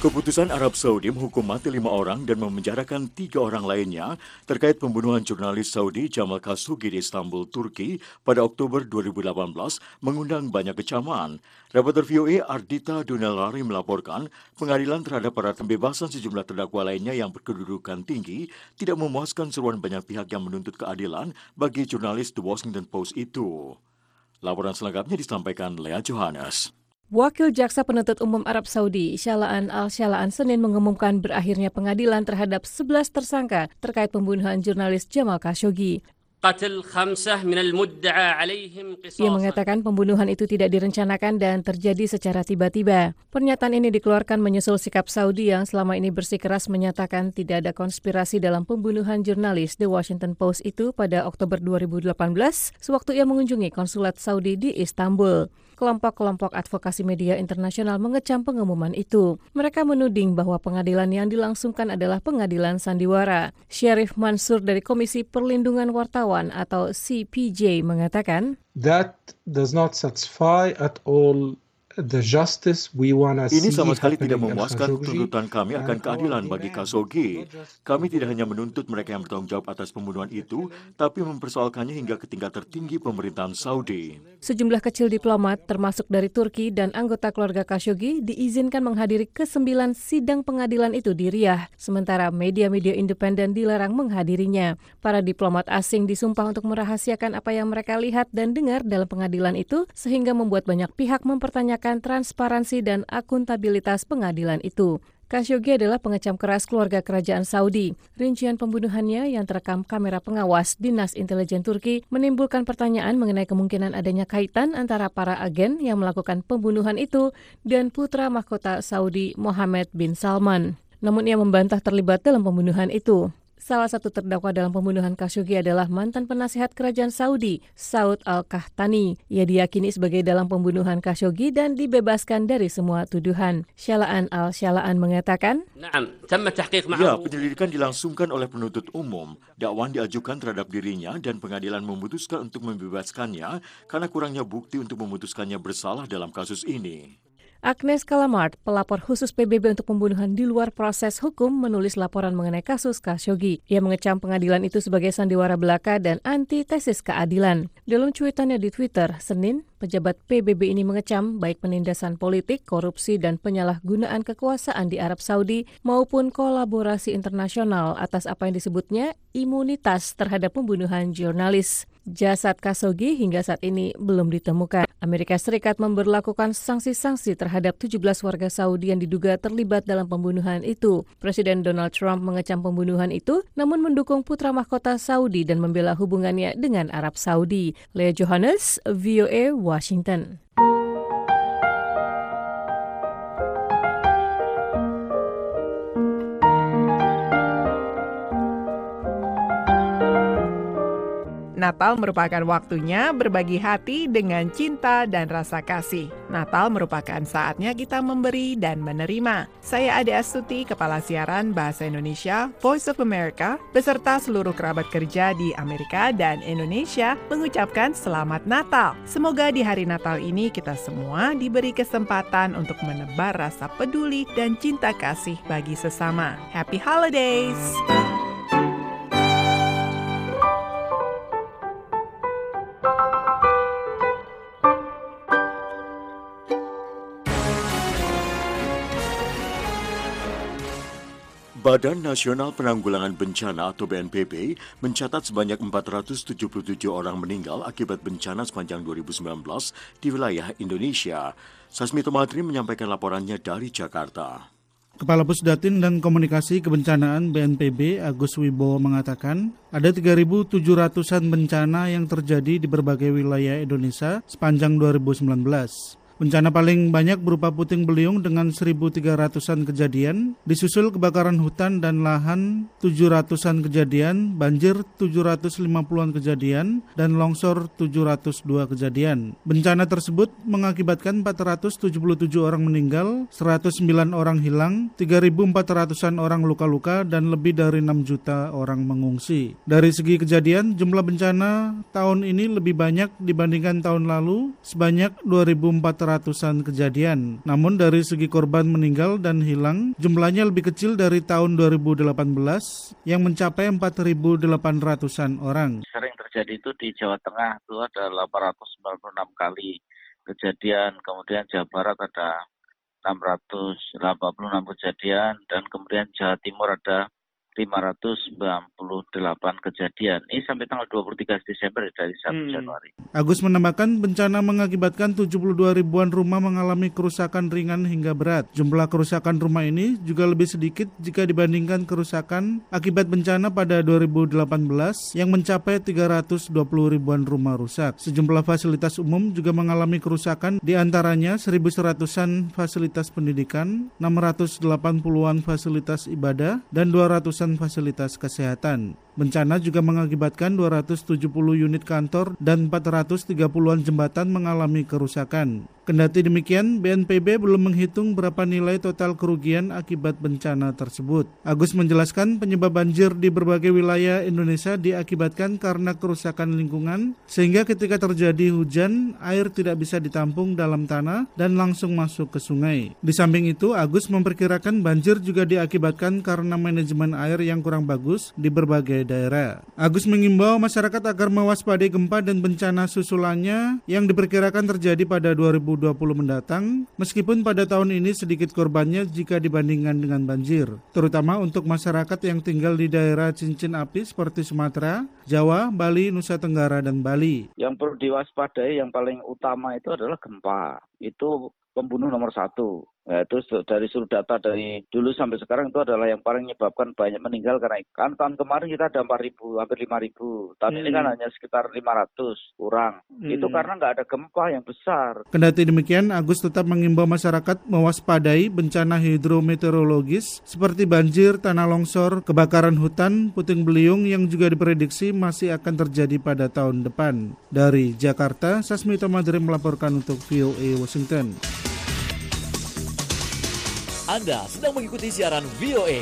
S1: Keputusan Arab Saudi menghukum mati lima orang dan memenjarakan tiga orang lainnya terkait pembunuhan jurnalis Saudi Jamal Khashoggi di Istanbul, Turki pada Oktober 2018 mengundang banyak kecaman. Reporter VOA Ardita Dunelari melaporkan pengadilan terhadap para pembebasan sejumlah terdakwa lainnya yang berkedudukan tinggi tidak memuaskan seruan banyak pihak yang menuntut keadilan bagi jurnalis The Washington Post itu. Laporan selengkapnya disampaikan Lea Johannes.
S8: Wakil Jaksa Penuntut Umum Arab Saudi, Syalaan Al-Syalaan Senin mengumumkan berakhirnya pengadilan terhadap 11 tersangka terkait pembunuhan jurnalis Jamal Khashoggi. Ia mengatakan pembunuhan itu tidak direncanakan dan terjadi secara tiba-tiba. Pernyataan ini dikeluarkan menyusul sikap Saudi yang selama ini bersikeras menyatakan tidak ada konspirasi dalam pembunuhan jurnalis The Washington Post itu pada Oktober 2018 sewaktu ia mengunjungi konsulat Saudi di Istanbul kelompok-kelompok advokasi media internasional mengecam pengumuman itu. Mereka menuding bahwa pengadilan yang dilangsungkan adalah pengadilan sandiwara. Syarif Mansur dari Komisi Perlindungan Wartawan atau CPJ mengatakan,
S28: That does not satisfy at all
S1: ini sama sekali tidak memuaskan tuntutan kami akan keadilan bagi Khashoggi. Kami tidak hanya menuntut mereka yang bertanggung jawab atas pembunuhan itu, tapi mempersoalkannya hingga ke tingkat tertinggi pemerintahan Saudi.
S8: Sejumlah kecil diplomat, termasuk dari Turki dan anggota keluarga Khashoggi, diizinkan menghadiri kesembilan sidang pengadilan itu di Riyadh, sementara media-media independen dilarang menghadirinya. Para diplomat asing disumpah untuk merahasiakan apa yang mereka lihat dan dengar dalam pengadilan itu, sehingga membuat banyak pihak mempertanyakan mengatakan transparansi dan akuntabilitas pengadilan itu. Khashoggi adalah pengecam keras keluarga kerajaan Saudi. Rincian pembunuhannya yang terekam kamera pengawas Dinas Intelijen Turki menimbulkan pertanyaan mengenai kemungkinan adanya kaitan antara para agen yang melakukan pembunuhan itu dan putra mahkota Saudi Mohammed bin Salman. Namun ia membantah terlibat dalam pembunuhan itu. Salah satu terdakwa dalam pembunuhan Khashoggi adalah mantan penasihat kerajaan Saudi, Saud Al-Kahtani. Ia diyakini sebagai dalam pembunuhan Khashoggi dan dibebaskan dari semua tuduhan. Syalaan Al-Syalaan mengatakan,
S1: Ya, penyelidikan dilangsungkan oleh penuntut umum. Dakwaan diajukan terhadap dirinya dan pengadilan memutuskan untuk membebaskannya karena kurangnya bukti untuk memutuskannya bersalah dalam kasus ini.
S8: Agnes Kalamart, pelapor khusus PBB untuk pembunuhan di luar proses hukum, menulis laporan mengenai kasus Khashoggi. Ia mengecam pengadilan itu sebagai sandiwara belaka dan antitesis keadilan. Dalam cuitannya di Twitter, Senin, pejabat PBB ini mengecam baik penindasan politik, korupsi, dan penyalahgunaan kekuasaan di Arab Saudi maupun kolaborasi internasional atas apa yang disebutnya imunitas terhadap pembunuhan jurnalis. Jasad Khashoggi hingga saat ini belum ditemukan. Amerika Serikat memberlakukan sanksi-sanksi terhadap 17 warga Saudi yang diduga terlibat dalam pembunuhan itu. Presiden Donald Trump mengecam pembunuhan itu, namun mendukung putra mahkota Saudi dan membela hubungannya dengan Arab Saudi. Lea Johannes, VOA, Washington.
S7: Natal merupakan waktunya berbagi hati dengan cinta dan rasa kasih. Natal merupakan saatnya kita memberi dan menerima. Saya Ade Astuti, Kepala Siaran Bahasa Indonesia, Voice of America, beserta seluruh kerabat kerja di Amerika dan Indonesia mengucapkan Selamat Natal. Semoga di hari Natal ini kita semua diberi kesempatan untuk menebar rasa peduli dan cinta kasih bagi sesama. Happy Holidays!
S1: Badan Nasional Penanggulangan Bencana atau BNPB mencatat sebanyak 477 orang meninggal akibat bencana sepanjang 2019 di wilayah Indonesia. Sasmito Madri menyampaikan laporannya dari Jakarta.
S2: Kepala Pusdatin dan Komunikasi Kebencanaan BNPB Agus Wibowo mengatakan ada 3.700-an bencana yang terjadi di berbagai wilayah Indonesia sepanjang 2019. Bencana paling banyak berupa puting beliung dengan 1.300-an kejadian, disusul kebakaran hutan dan lahan 700-an kejadian, banjir 750-an kejadian, dan longsor 702 kejadian. Bencana tersebut mengakibatkan 477 orang meninggal, 109 orang hilang, 3.400-an orang luka-luka, dan lebih dari 6 juta orang mengungsi. Dari segi kejadian, jumlah bencana tahun ini lebih banyak dibandingkan tahun lalu, sebanyak 2.400 ratusan kejadian. Namun dari segi korban meninggal dan hilang, jumlahnya lebih kecil dari tahun 2018 yang mencapai 4.800-an orang.
S29: Sering terjadi itu di Jawa Tengah itu ada 896 kali kejadian, kemudian Jawa Barat ada 686 kejadian, dan kemudian Jawa Timur ada 598 kejadian. Ini sampai tanggal 23 Desember dari 1 hmm. Januari.
S2: Agus menambahkan bencana mengakibatkan 72 ribuan rumah mengalami kerusakan ringan hingga berat. Jumlah kerusakan rumah ini juga lebih sedikit jika dibandingkan kerusakan akibat bencana pada 2018 yang mencapai 320 ribuan rumah rusak. Sejumlah fasilitas umum juga mengalami kerusakan di antaranya 1.100-an fasilitas pendidikan, 680-an fasilitas ibadah, dan 200-an fasilitas kesehatan. Bencana juga mengakibatkan 270 unit kantor dan 430-an jembatan mengalami kerusakan. Kendati demikian, BNPB belum menghitung berapa nilai total kerugian akibat bencana tersebut. Agus menjelaskan penyebab banjir di berbagai wilayah Indonesia diakibatkan karena kerusakan lingkungan, sehingga ketika terjadi hujan, air tidak bisa ditampung dalam tanah dan langsung masuk ke sungai. Di samping itu, Agus memperkirakan banjir juga diakibatkan karena manajemen air yang kurang bagus di berbagai daerah. Agus mengimbau masyarakat agar mewaspadai gempa dan bencana susulannya yang diperkirakan terjadi pada 2020 mendatang, meskipun pada tahun ini sedikit korbannya jika dibandingkan dengan banjir, terutama untuk masyarakat yang tinggal di daerah cincin api seperti Sumatera, Jawa, Bali, Nusa Tenggara, dan Bali.
S29: Yang perlu diwaspadai yang paling utama itu adalah gempa. Itu pembunuh nomor satu. Nah, itu dari seluruh data dari dulu sampai sekarang itu adalah yang paling menyebabkan banyak meninggal karena kan tahun kemarin kita ada 4 ribu, hampir 5 ribu. Tahun hmm. ini kan hmm. hanya sekitar 500 kurang. Hmm. Itu karena nggak ada gempa yang besar.
S2: Kendati demikian, Agus tetap mengimbau masyarakat mewaspadai bencana hidrometeorologis seperti banjir, tanah longsor, kebakaran hutan, puting beliung yang juga diprediksi masih akan terjadi pada tahun depan. Dari Jakarta, Sasmita Madri melaporkan untuk VOA Washington.
S13: Anda sedang mengikuti siaran VOA.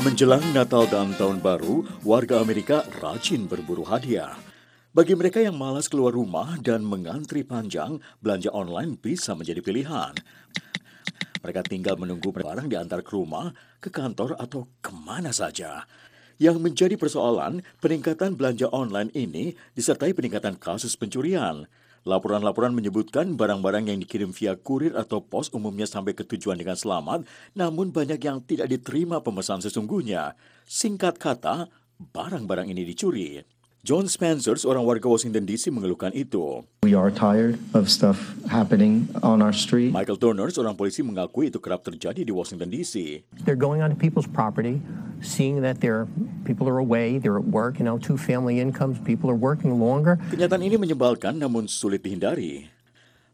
S1: Menjelang Natal dan Tahun Baru, warga Amerika rajin berburu hadiah. Bagi mereka yang malas keluar rumah dan mengantri panjang, belanja online bisa menjadi pilihan. Mereka tinggal menunggu barang diantar ke rumah, ke kantor, atau ke mana saja. Yang menjadi persoalan, peningkatan belanja online ini disertai peningkatan kasus pencurian. Laporan-laporan menyebutkan barang-barang yang dikirim via kurir atau pos umumnya sampai ke tujuan dengan selamat, namun banyak yang tidak diterima pemesan sesungguhnya. Singkat kata, barang-barang ini dicuri. John Spencer, seorang warga Washington DC mengeluhkan itu.
S15: We are tired of stuff happening on our street.
S1: Michael Turner, seorang polisi mengakui itu kerap terjadi di Washington DC.
S15: They're going onto people's property, seeing that their people are away, they're at work, you know, two family incomes, people are working longer.
S1: Kenyataan ini menyebalkan namun sulit dihindari.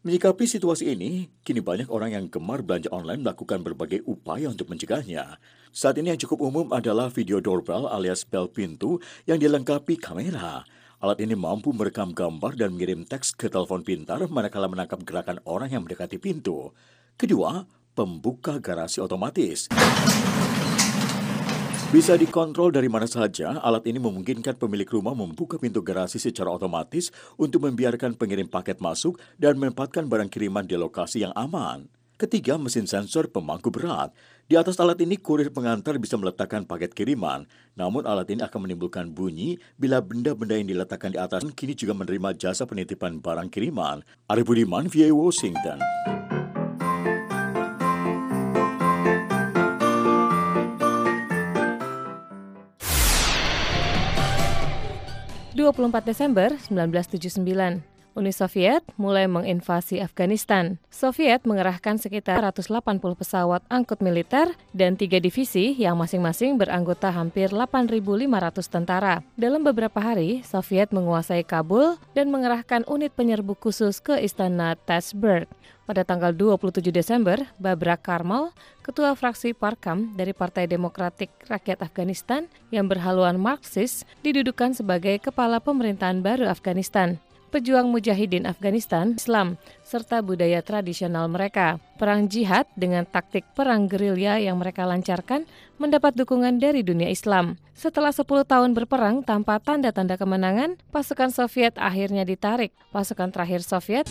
S1: Menyikapi situasi ini, kini banyak orang yang gemar belanja online melakukan berbagai upaya untuk mencegahnya. Saat ini yang cukup umum adalah video doorbell alias bel pintu yang dilengkapi kamera. Alat ini mampu merekam gambar dan mengirim teks ke telepon pintar manakala menangkap gerakan orang yang mendekati pintu. Kedua, pembuka garasi otomatis. Bisa dikontrol dari mana saja, alat ini memungkinkan pemilik rumah membuka pintu garasi secara otomatis untuk membiarkan pengirim paket masuk dan menempatkan barang kiriman di lokasi yang aman. Ketiga, mesin sensor pemangku berat. Di atas alat ini, kurir pengantar bisa meletakkan paket kiriman. Namun alat ini akan menimbulkan bunyi bila benda-benda yang diletakkan di atas kini juga menerima jasa penitipan barang kiriman. Arif Budiman, VA Washington.
S8: 24 Desember 1979, Uni Soviet mulai menginvasi Afghanistan. Soviet mengerahkan sekitar 180 pesawat angkut militer dan tiga divisi yang masing-masing beranggota hampir 8.500 tentara. Dalam beberapa hari, Soviet menguasai Kabul dan mengerahkan unit penyerbu khusus ke istana Tatsberg. Pada tanggal 27 Desember, Babrak Karmal, ketua fraksi Parkam dari Partai Demokratik Rakyat Afghanistan yang berhaluan Marxis, didudukan sebagai kepala pemerintahan baru Afghanistan pejuang mujahidin Afghanistan, Islam, serta budaya tradisional mereka. Perang jihad dengan taktik perang gerilya yang mereka lancarkan mendapat dukungan dari dunia Islam. Setelah 10 tahun berperang tanpa tanda-tanda kemenangan, pasukan Soviet akhirnya ditarik. Pasukan terakhir Soviet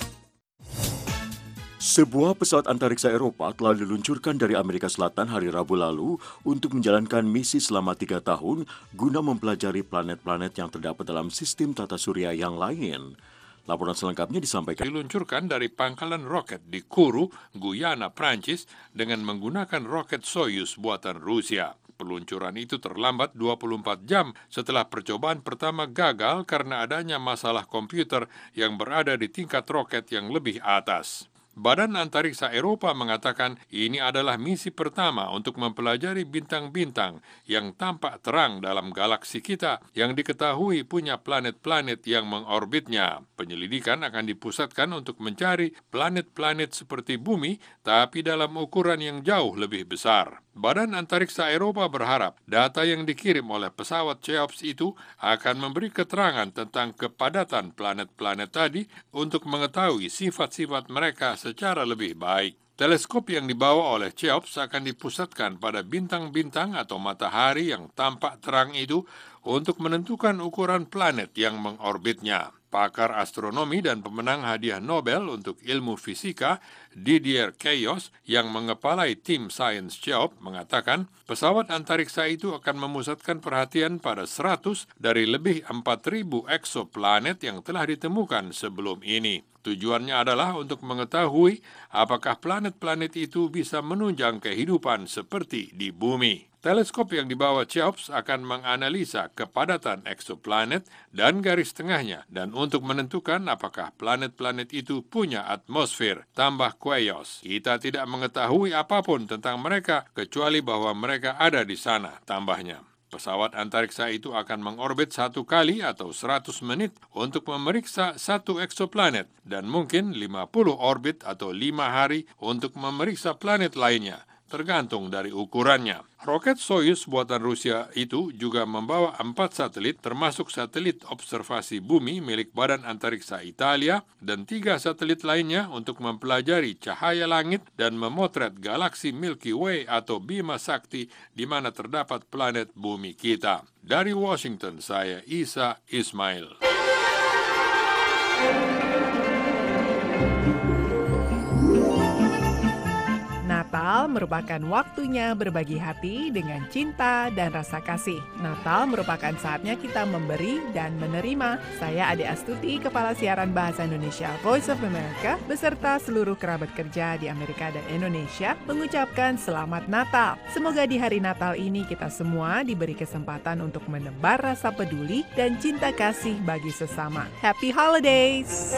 S1: sebuah pesawat antariksa Eropa telah diluncurkan dari Amerika Selatan hari Rabu lalu untuk menjalankan misi selama tiga tahun guna mempelajari planet-planet yang terdapat dalam sistem tata surya yang lain. Laporan selengkapnya disampaikan.
S16: Diluncurkan dari pangkalan roket di Kourou, Guyana, Prancis dengan menggunakan roket Soyuz buatan Rusia. Peluncuran itu terlambat 24 jam setelah percobaan pertama gagal karena adanya masalah komputer yang berada di tingkat roket yang lebih atas. Badan Antariksa Eropa mengatakan ini adalah misi pertama untuk mempelajari bintang-bintang yang tampak terang dalam galaksi kita yang diketahui punya planet-planet yang mengorbitnya. Penyelidikan akan dipusatkan untuk mencari planet-planet seperti bumi tapi dalam ukuran yang jauh lebih besar. Badan Antariksa Eropa berharap data yang dikirim oleh pesawat Cheops itu akan memberi keterangan tentang kepadatan planet-planet tadi untuk mengetahui sifat-sifat mereka secara lebih baik. Teleskop yang dibawa oleh Cheops akan dipusatkan pada bintang-bintang atau matahari yang tampak terang itu untuk menentukan ukuran planet yang mengorbitnya. Pakar astronomi dan pemenang hadiah Nobel untuk ilmu fisika Didier Keyos yang mengepalai tim Science Job mengatakan pesawat antariksa itu akan memusatkan perhatian pada 100 dari lebih 4.000 eksoplanet yang telah ditemukan sebelum ini. Tujuannya adalah untuk mengetahui apakah planet-planet itu bisa menunjang kehidupan seperti di bumi. Teleskop yang dibawa Cheops akan menganalisa kepadatan eksoplanet dan garis tengahnya dan untuk menentukan apakah planet-planet itu punya atmosfer. Tambah Quayos, kita tidak mengetahui apa pun tentang mereka kecuali bahwa mereka ada di sana, tambahnya. Pesawat antariksa itu akan mengorbit satu kali atau 100 menit untuk memeriksa satu eksoplanet dan mungkin 50 orbit atau 5 hari untuk memeriksa planet lainnya tergantung dari ukurannya. Roket Soyuz buatan Rusia itu juga membawa empat satelit termasuk satelit observasi bumi milik Badan Antariksa Italia dan tiga satelit lainnya untuk mempelajari cahaya langit dan memotret galaksi Milky Way atau Bima Sakti di mana terdapat planet bumi kita. Dari Washington, saya Isa Ismail.
S7: Natal merupakan waktunya berbagi hati dengan cinta dan rasa kasih. Natal merupakan saatnya kita memberi dan menerima. Saya Ade Astuti, Kepala Siaran Bahasa Indonesia Voice of America, beserta seluruh kerabat kerja di Amerika dan Indonesia, mengucapkan Selamat Natal. Semoga di hari Natal ini kita semua diberi kesempatan untuk menebar rasa peduli dan cinta kasih bagi sesama. Happy Holidays!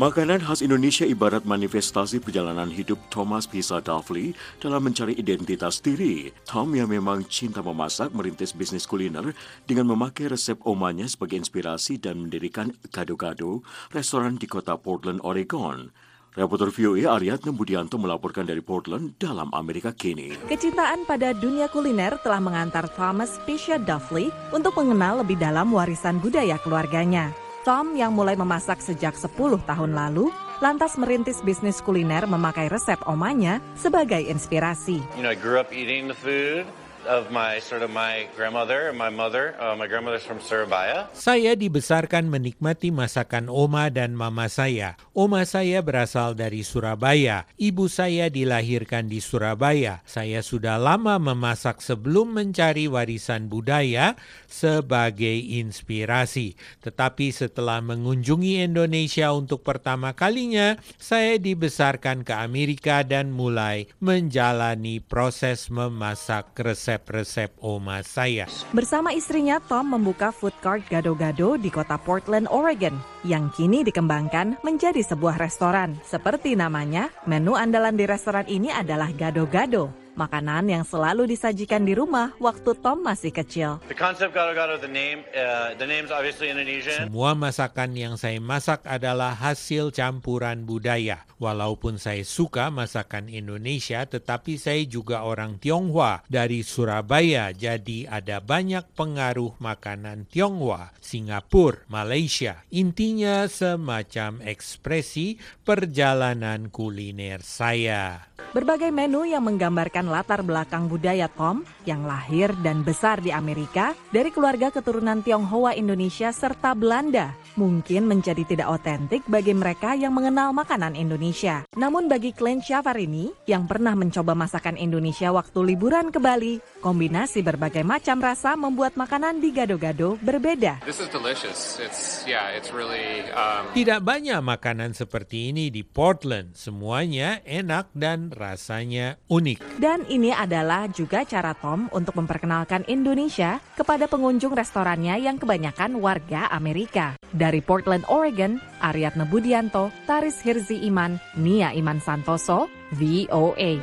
S1: Makanan khas Indonesia ibarat manifestasi perjalanan hidup Thomas Pisa Dovely dalam mencari identitas diri. Tom yang memang cinta memasak merintis bisnis kuliner dengan memakai resep omanya sebagai inspirasi dan mendirikan gado-gado restoran di kota Portland, Oregon. Reporter VOA Ariadna Budianto melaporkan dari Portland dalam Amerika kini.
S17: Kecintaan pada dunia kuliner telah mengantar Thomas Pisha Duffley untuk mengenal lebih dalam warisan budaya keluarganya. Tom yang mulai memasak sejak 10 tahun lalu, lantas merintis bisnis kuliner memakai resep omanya sebagai inspirasi.
S30: You know, I grew up eating the food of my sort of my grandmother and my mother. My grandmother's from Surabaya.
S19: Saya dibesarkan menikmati masakan oma dan mama saya. Oma saya berasal dari Surabaya. Ibu saya dilahirkan di Surabaya. Saya sudah lama memasak sebelum mencari warisan budaya sebagai inspirasi. Tetapi setelah mengunjungi Indonesia untuk pertama kalinya, saya dibesarkan ke Amerika dan mulai menjalani proses memasak resep-resep oma saya.
S17: Bersama istrinya, Tom membuka food court gado-gado di kota Portland, Oregon, yang kini dikembangkan menjadi sebuah restoran. Seperti namanya, menu andalan di restoran ini adalah gado-gado makanan yang selalu disajikan di rumah waktu Tom masih kecil.
S30: The concept gado-gado, the name, uh, the name's obviously Indonesian.
S19: Semua masakan yang saya masak adalah hasil campuran budaya. Walaupun saya suka masakan Indonesia, tetapi saya juga orang Tionghoa dari Surabaya, jadi ada banyak pengaruh makanan Tionghoa, Singapura, Malaysia. Intinya semacam ekspresi perjalanan kuliner saya.
S17: Berbagai menu yang menggambarkan latar belakang budaya Tom yang lahir dan besar di Amerika dari keluarga keturunan Tionghoa Indonesia serta Belanda mungkin menjadi tidak otentik bagi mereka yang mengenal makanan Indonesia. Namun bagi Clint Syavarini yang pernah mencoba masakan Indonesia waktu liburan ke Bali, kombinasi berbagai macam rasa membuat makanan di gado-gado berbeda.
S31: This is delicious. It's yeah, it's really um...
S19: Tidak banyak makanan seperti ini di Portland. Semuanya enak dan rasanya unik.
S17: Dan ini adalah juga cara Tom untuk memperkenalkan Indonesia kepada pengunjung restorannya yang kebanyakan warga Amerika. Dari Portland, Oregon, Ariadna Budianto, Taris Hirzi Iman, Nia Iman Santoso, VOA.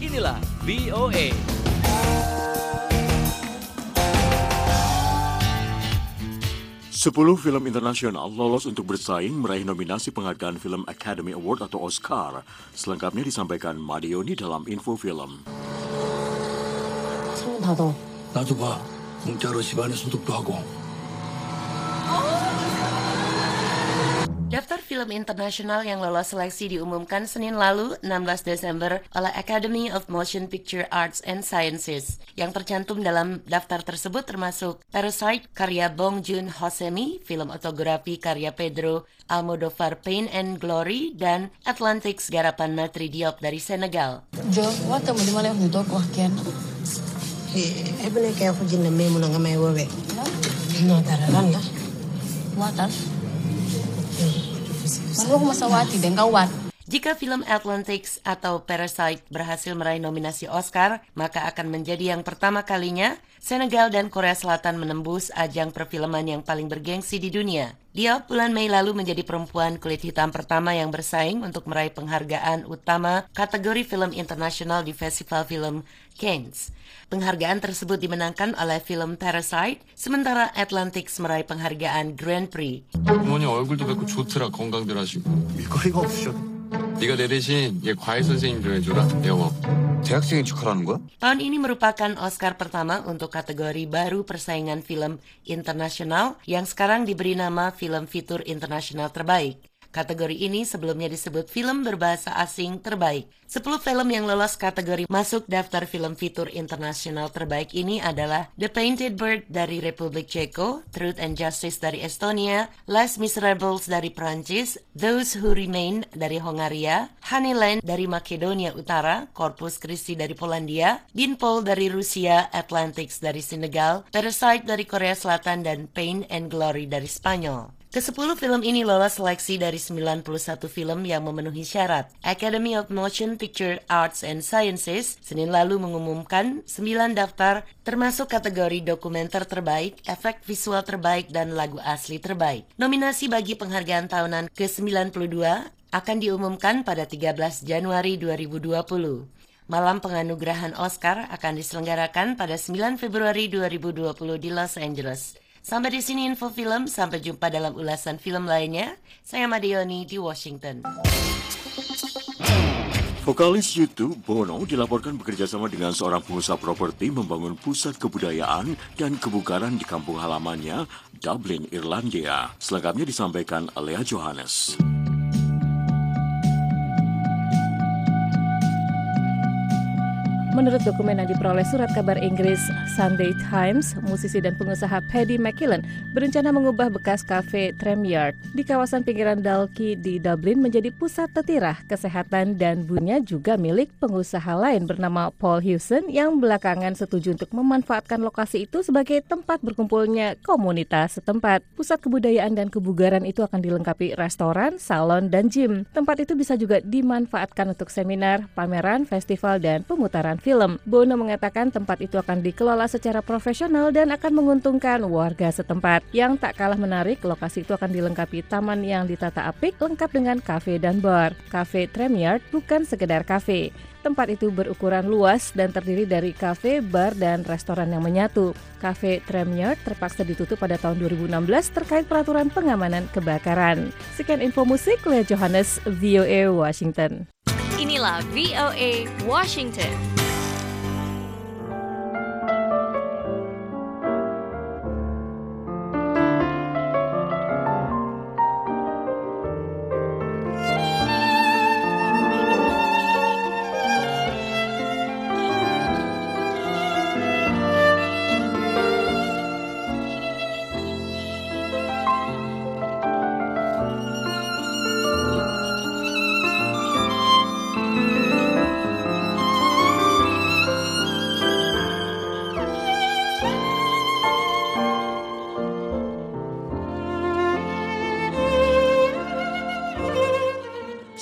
S13: Inilah VOA.
S1: Sepuluh film internasional lolos untuk bersaing meraih nominasi penghargaan Film Academy Award atau Oscar. Selengkapnya disampaikan Madioni dalam Info Film.
S21: 닫아. 나도 봐. 공짜로 집안에 소득도 하고.
S3: Film internasional yang lolos seleksi diumumkan Senin lalu, 16 Desember, oleh Academy of Motion Picture Arts and Sciences. Yang tercantum dalam daftar tersebut termasuk Parasite karya Bong Joon-ho Semi, film otografi karya Pedro Almodovar Pain and Glory, dan Atlantics garapan Matri Diop dari Senegal.
S25: Jo, di
S22: e jinne mais mun a
S3: Jika film Atlantics atau Parasite berhasil meraih nominasi Oscar, maka akan menjadi yang pertama kalinya Senegal dan Korea Selatan menembus ajang perfilman yang paling bergengsi di dunia. Diop bulan Mei lalu menjadi perempuan kulit hitam pertama yang bersaing untuk meraih penghargaan utama kategori film internasional di Festival Film Cannes. Penghargaan tersebut dimenangkan oleh film Parasite, sementara Atlantics meraih penghargaan Grand Prix.
S20: 부모님 얼굴도 뵙고 좋더라 건강들 하시고 일거리가 없으셔도 네가 내 대신 얘 과외 선생님 좀 해줘라 영어 대학생이 축하라는 거야?
S3: Tahun ini merupakan Oscar pertama untuk kategori baru persaingan film internasional yang sekarang diberi nama Film Fitur Internasional Terbaik. Kategori ini sebelumnya disebut film berbahasa asing terbaik. 10 film yang lolos kategori masuk daftar film fitur internasional terbaik ini adalah The Painted Bird dari Republik Ceko, Truth and Justice dari Estonia, Les Miserables dari Prancis, Those Who Remain dari Hongaria, Honeyland dari Makedonia Utara, Corpus Christi dari Polandia, Dinpol dari Rusia, Atlantics dari Senegal, Parasite dari Korea Selatan, dan Pain and Glory dari Spanyol. Kesepuluh film ini lolos seleksi dari 91 film yang memenuhi syarat. Academy of Motion Picture Arts and Sciences Senin lalu mengumumkan 9 daftar termasuk kategori dokumenter terbaik, efek visual terbaik, dan lagu asli terbaik. Nominasi bagi penghargaan tahunan ke-92 akan diumumkan pada 13 Januari 2020. Malam penganugerahan Oscar akan diselenggarakan pada 9 Februari 2020 di Los Angeles. Sampai di sini info film, sampai jumpa dalam ulasan film lainnya. Saya Madioni di Washington.
S1: Vokalis YouTube Bono dilaporkan bekerja sama dengan seorang pengusaha properti membangun pusat kebudayaan dan kebugaran di kampung halamannya, Dublin, Irlandia. Selengkapnya disampaikan Lea Johannes.
S8: Menurut dokumen yang diperoleh surat kabar Inggris Sunday Times, musisi dan pengusaha Paddy McKillen berencana mengubah bekas kafe Tremyard di kawasan pinggiran Dalkey di Dublin menjadi pusat tetirah, kesehatan, dan bunya juga milik pengusaha lain bernama Paul Hewson yang belakangan setuju untuk memanfaatkan lokasi itu sebagai tempat berkumpulnya komunitas setempat. Pusat kebudayaan dan kebugaran itu akan dilengkapi restoran, salon, dan gym. Tempat itu bisa juga dimanfaatkan untuk seminar, pameran, festival, dan pemutaran film. Bono mengatakan tempat itu akan dikelola secara profesional dan akan menguntungkan warga setempat. Yang tak kalah menarik, lokasi itu akan dilengkapi taman yang ditata apik lengkap dengan kafe dan bar. Kafe Tremyard bukan sekedar kafe. Tempat itu berukuran luas dan terdiri dari kafe, bar, dan restoran yang menyatu. Kafe Tremyard terpaksa ditutup pada tahun 2016 terkait peraturan pengamanan kebakaran. Sekian info musik, Lea Johannes, VOA Washington.
S27: Inilah VOA Washington.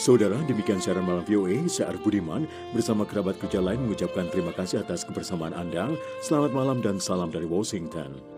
S1: Saudara, demikian siaran malam VOA. Saya Arif Budiman bersama kerabat kerja lain mengucapkan terima kasih atas kebersamaan Anda. Selamat malam dan salam dari Washington.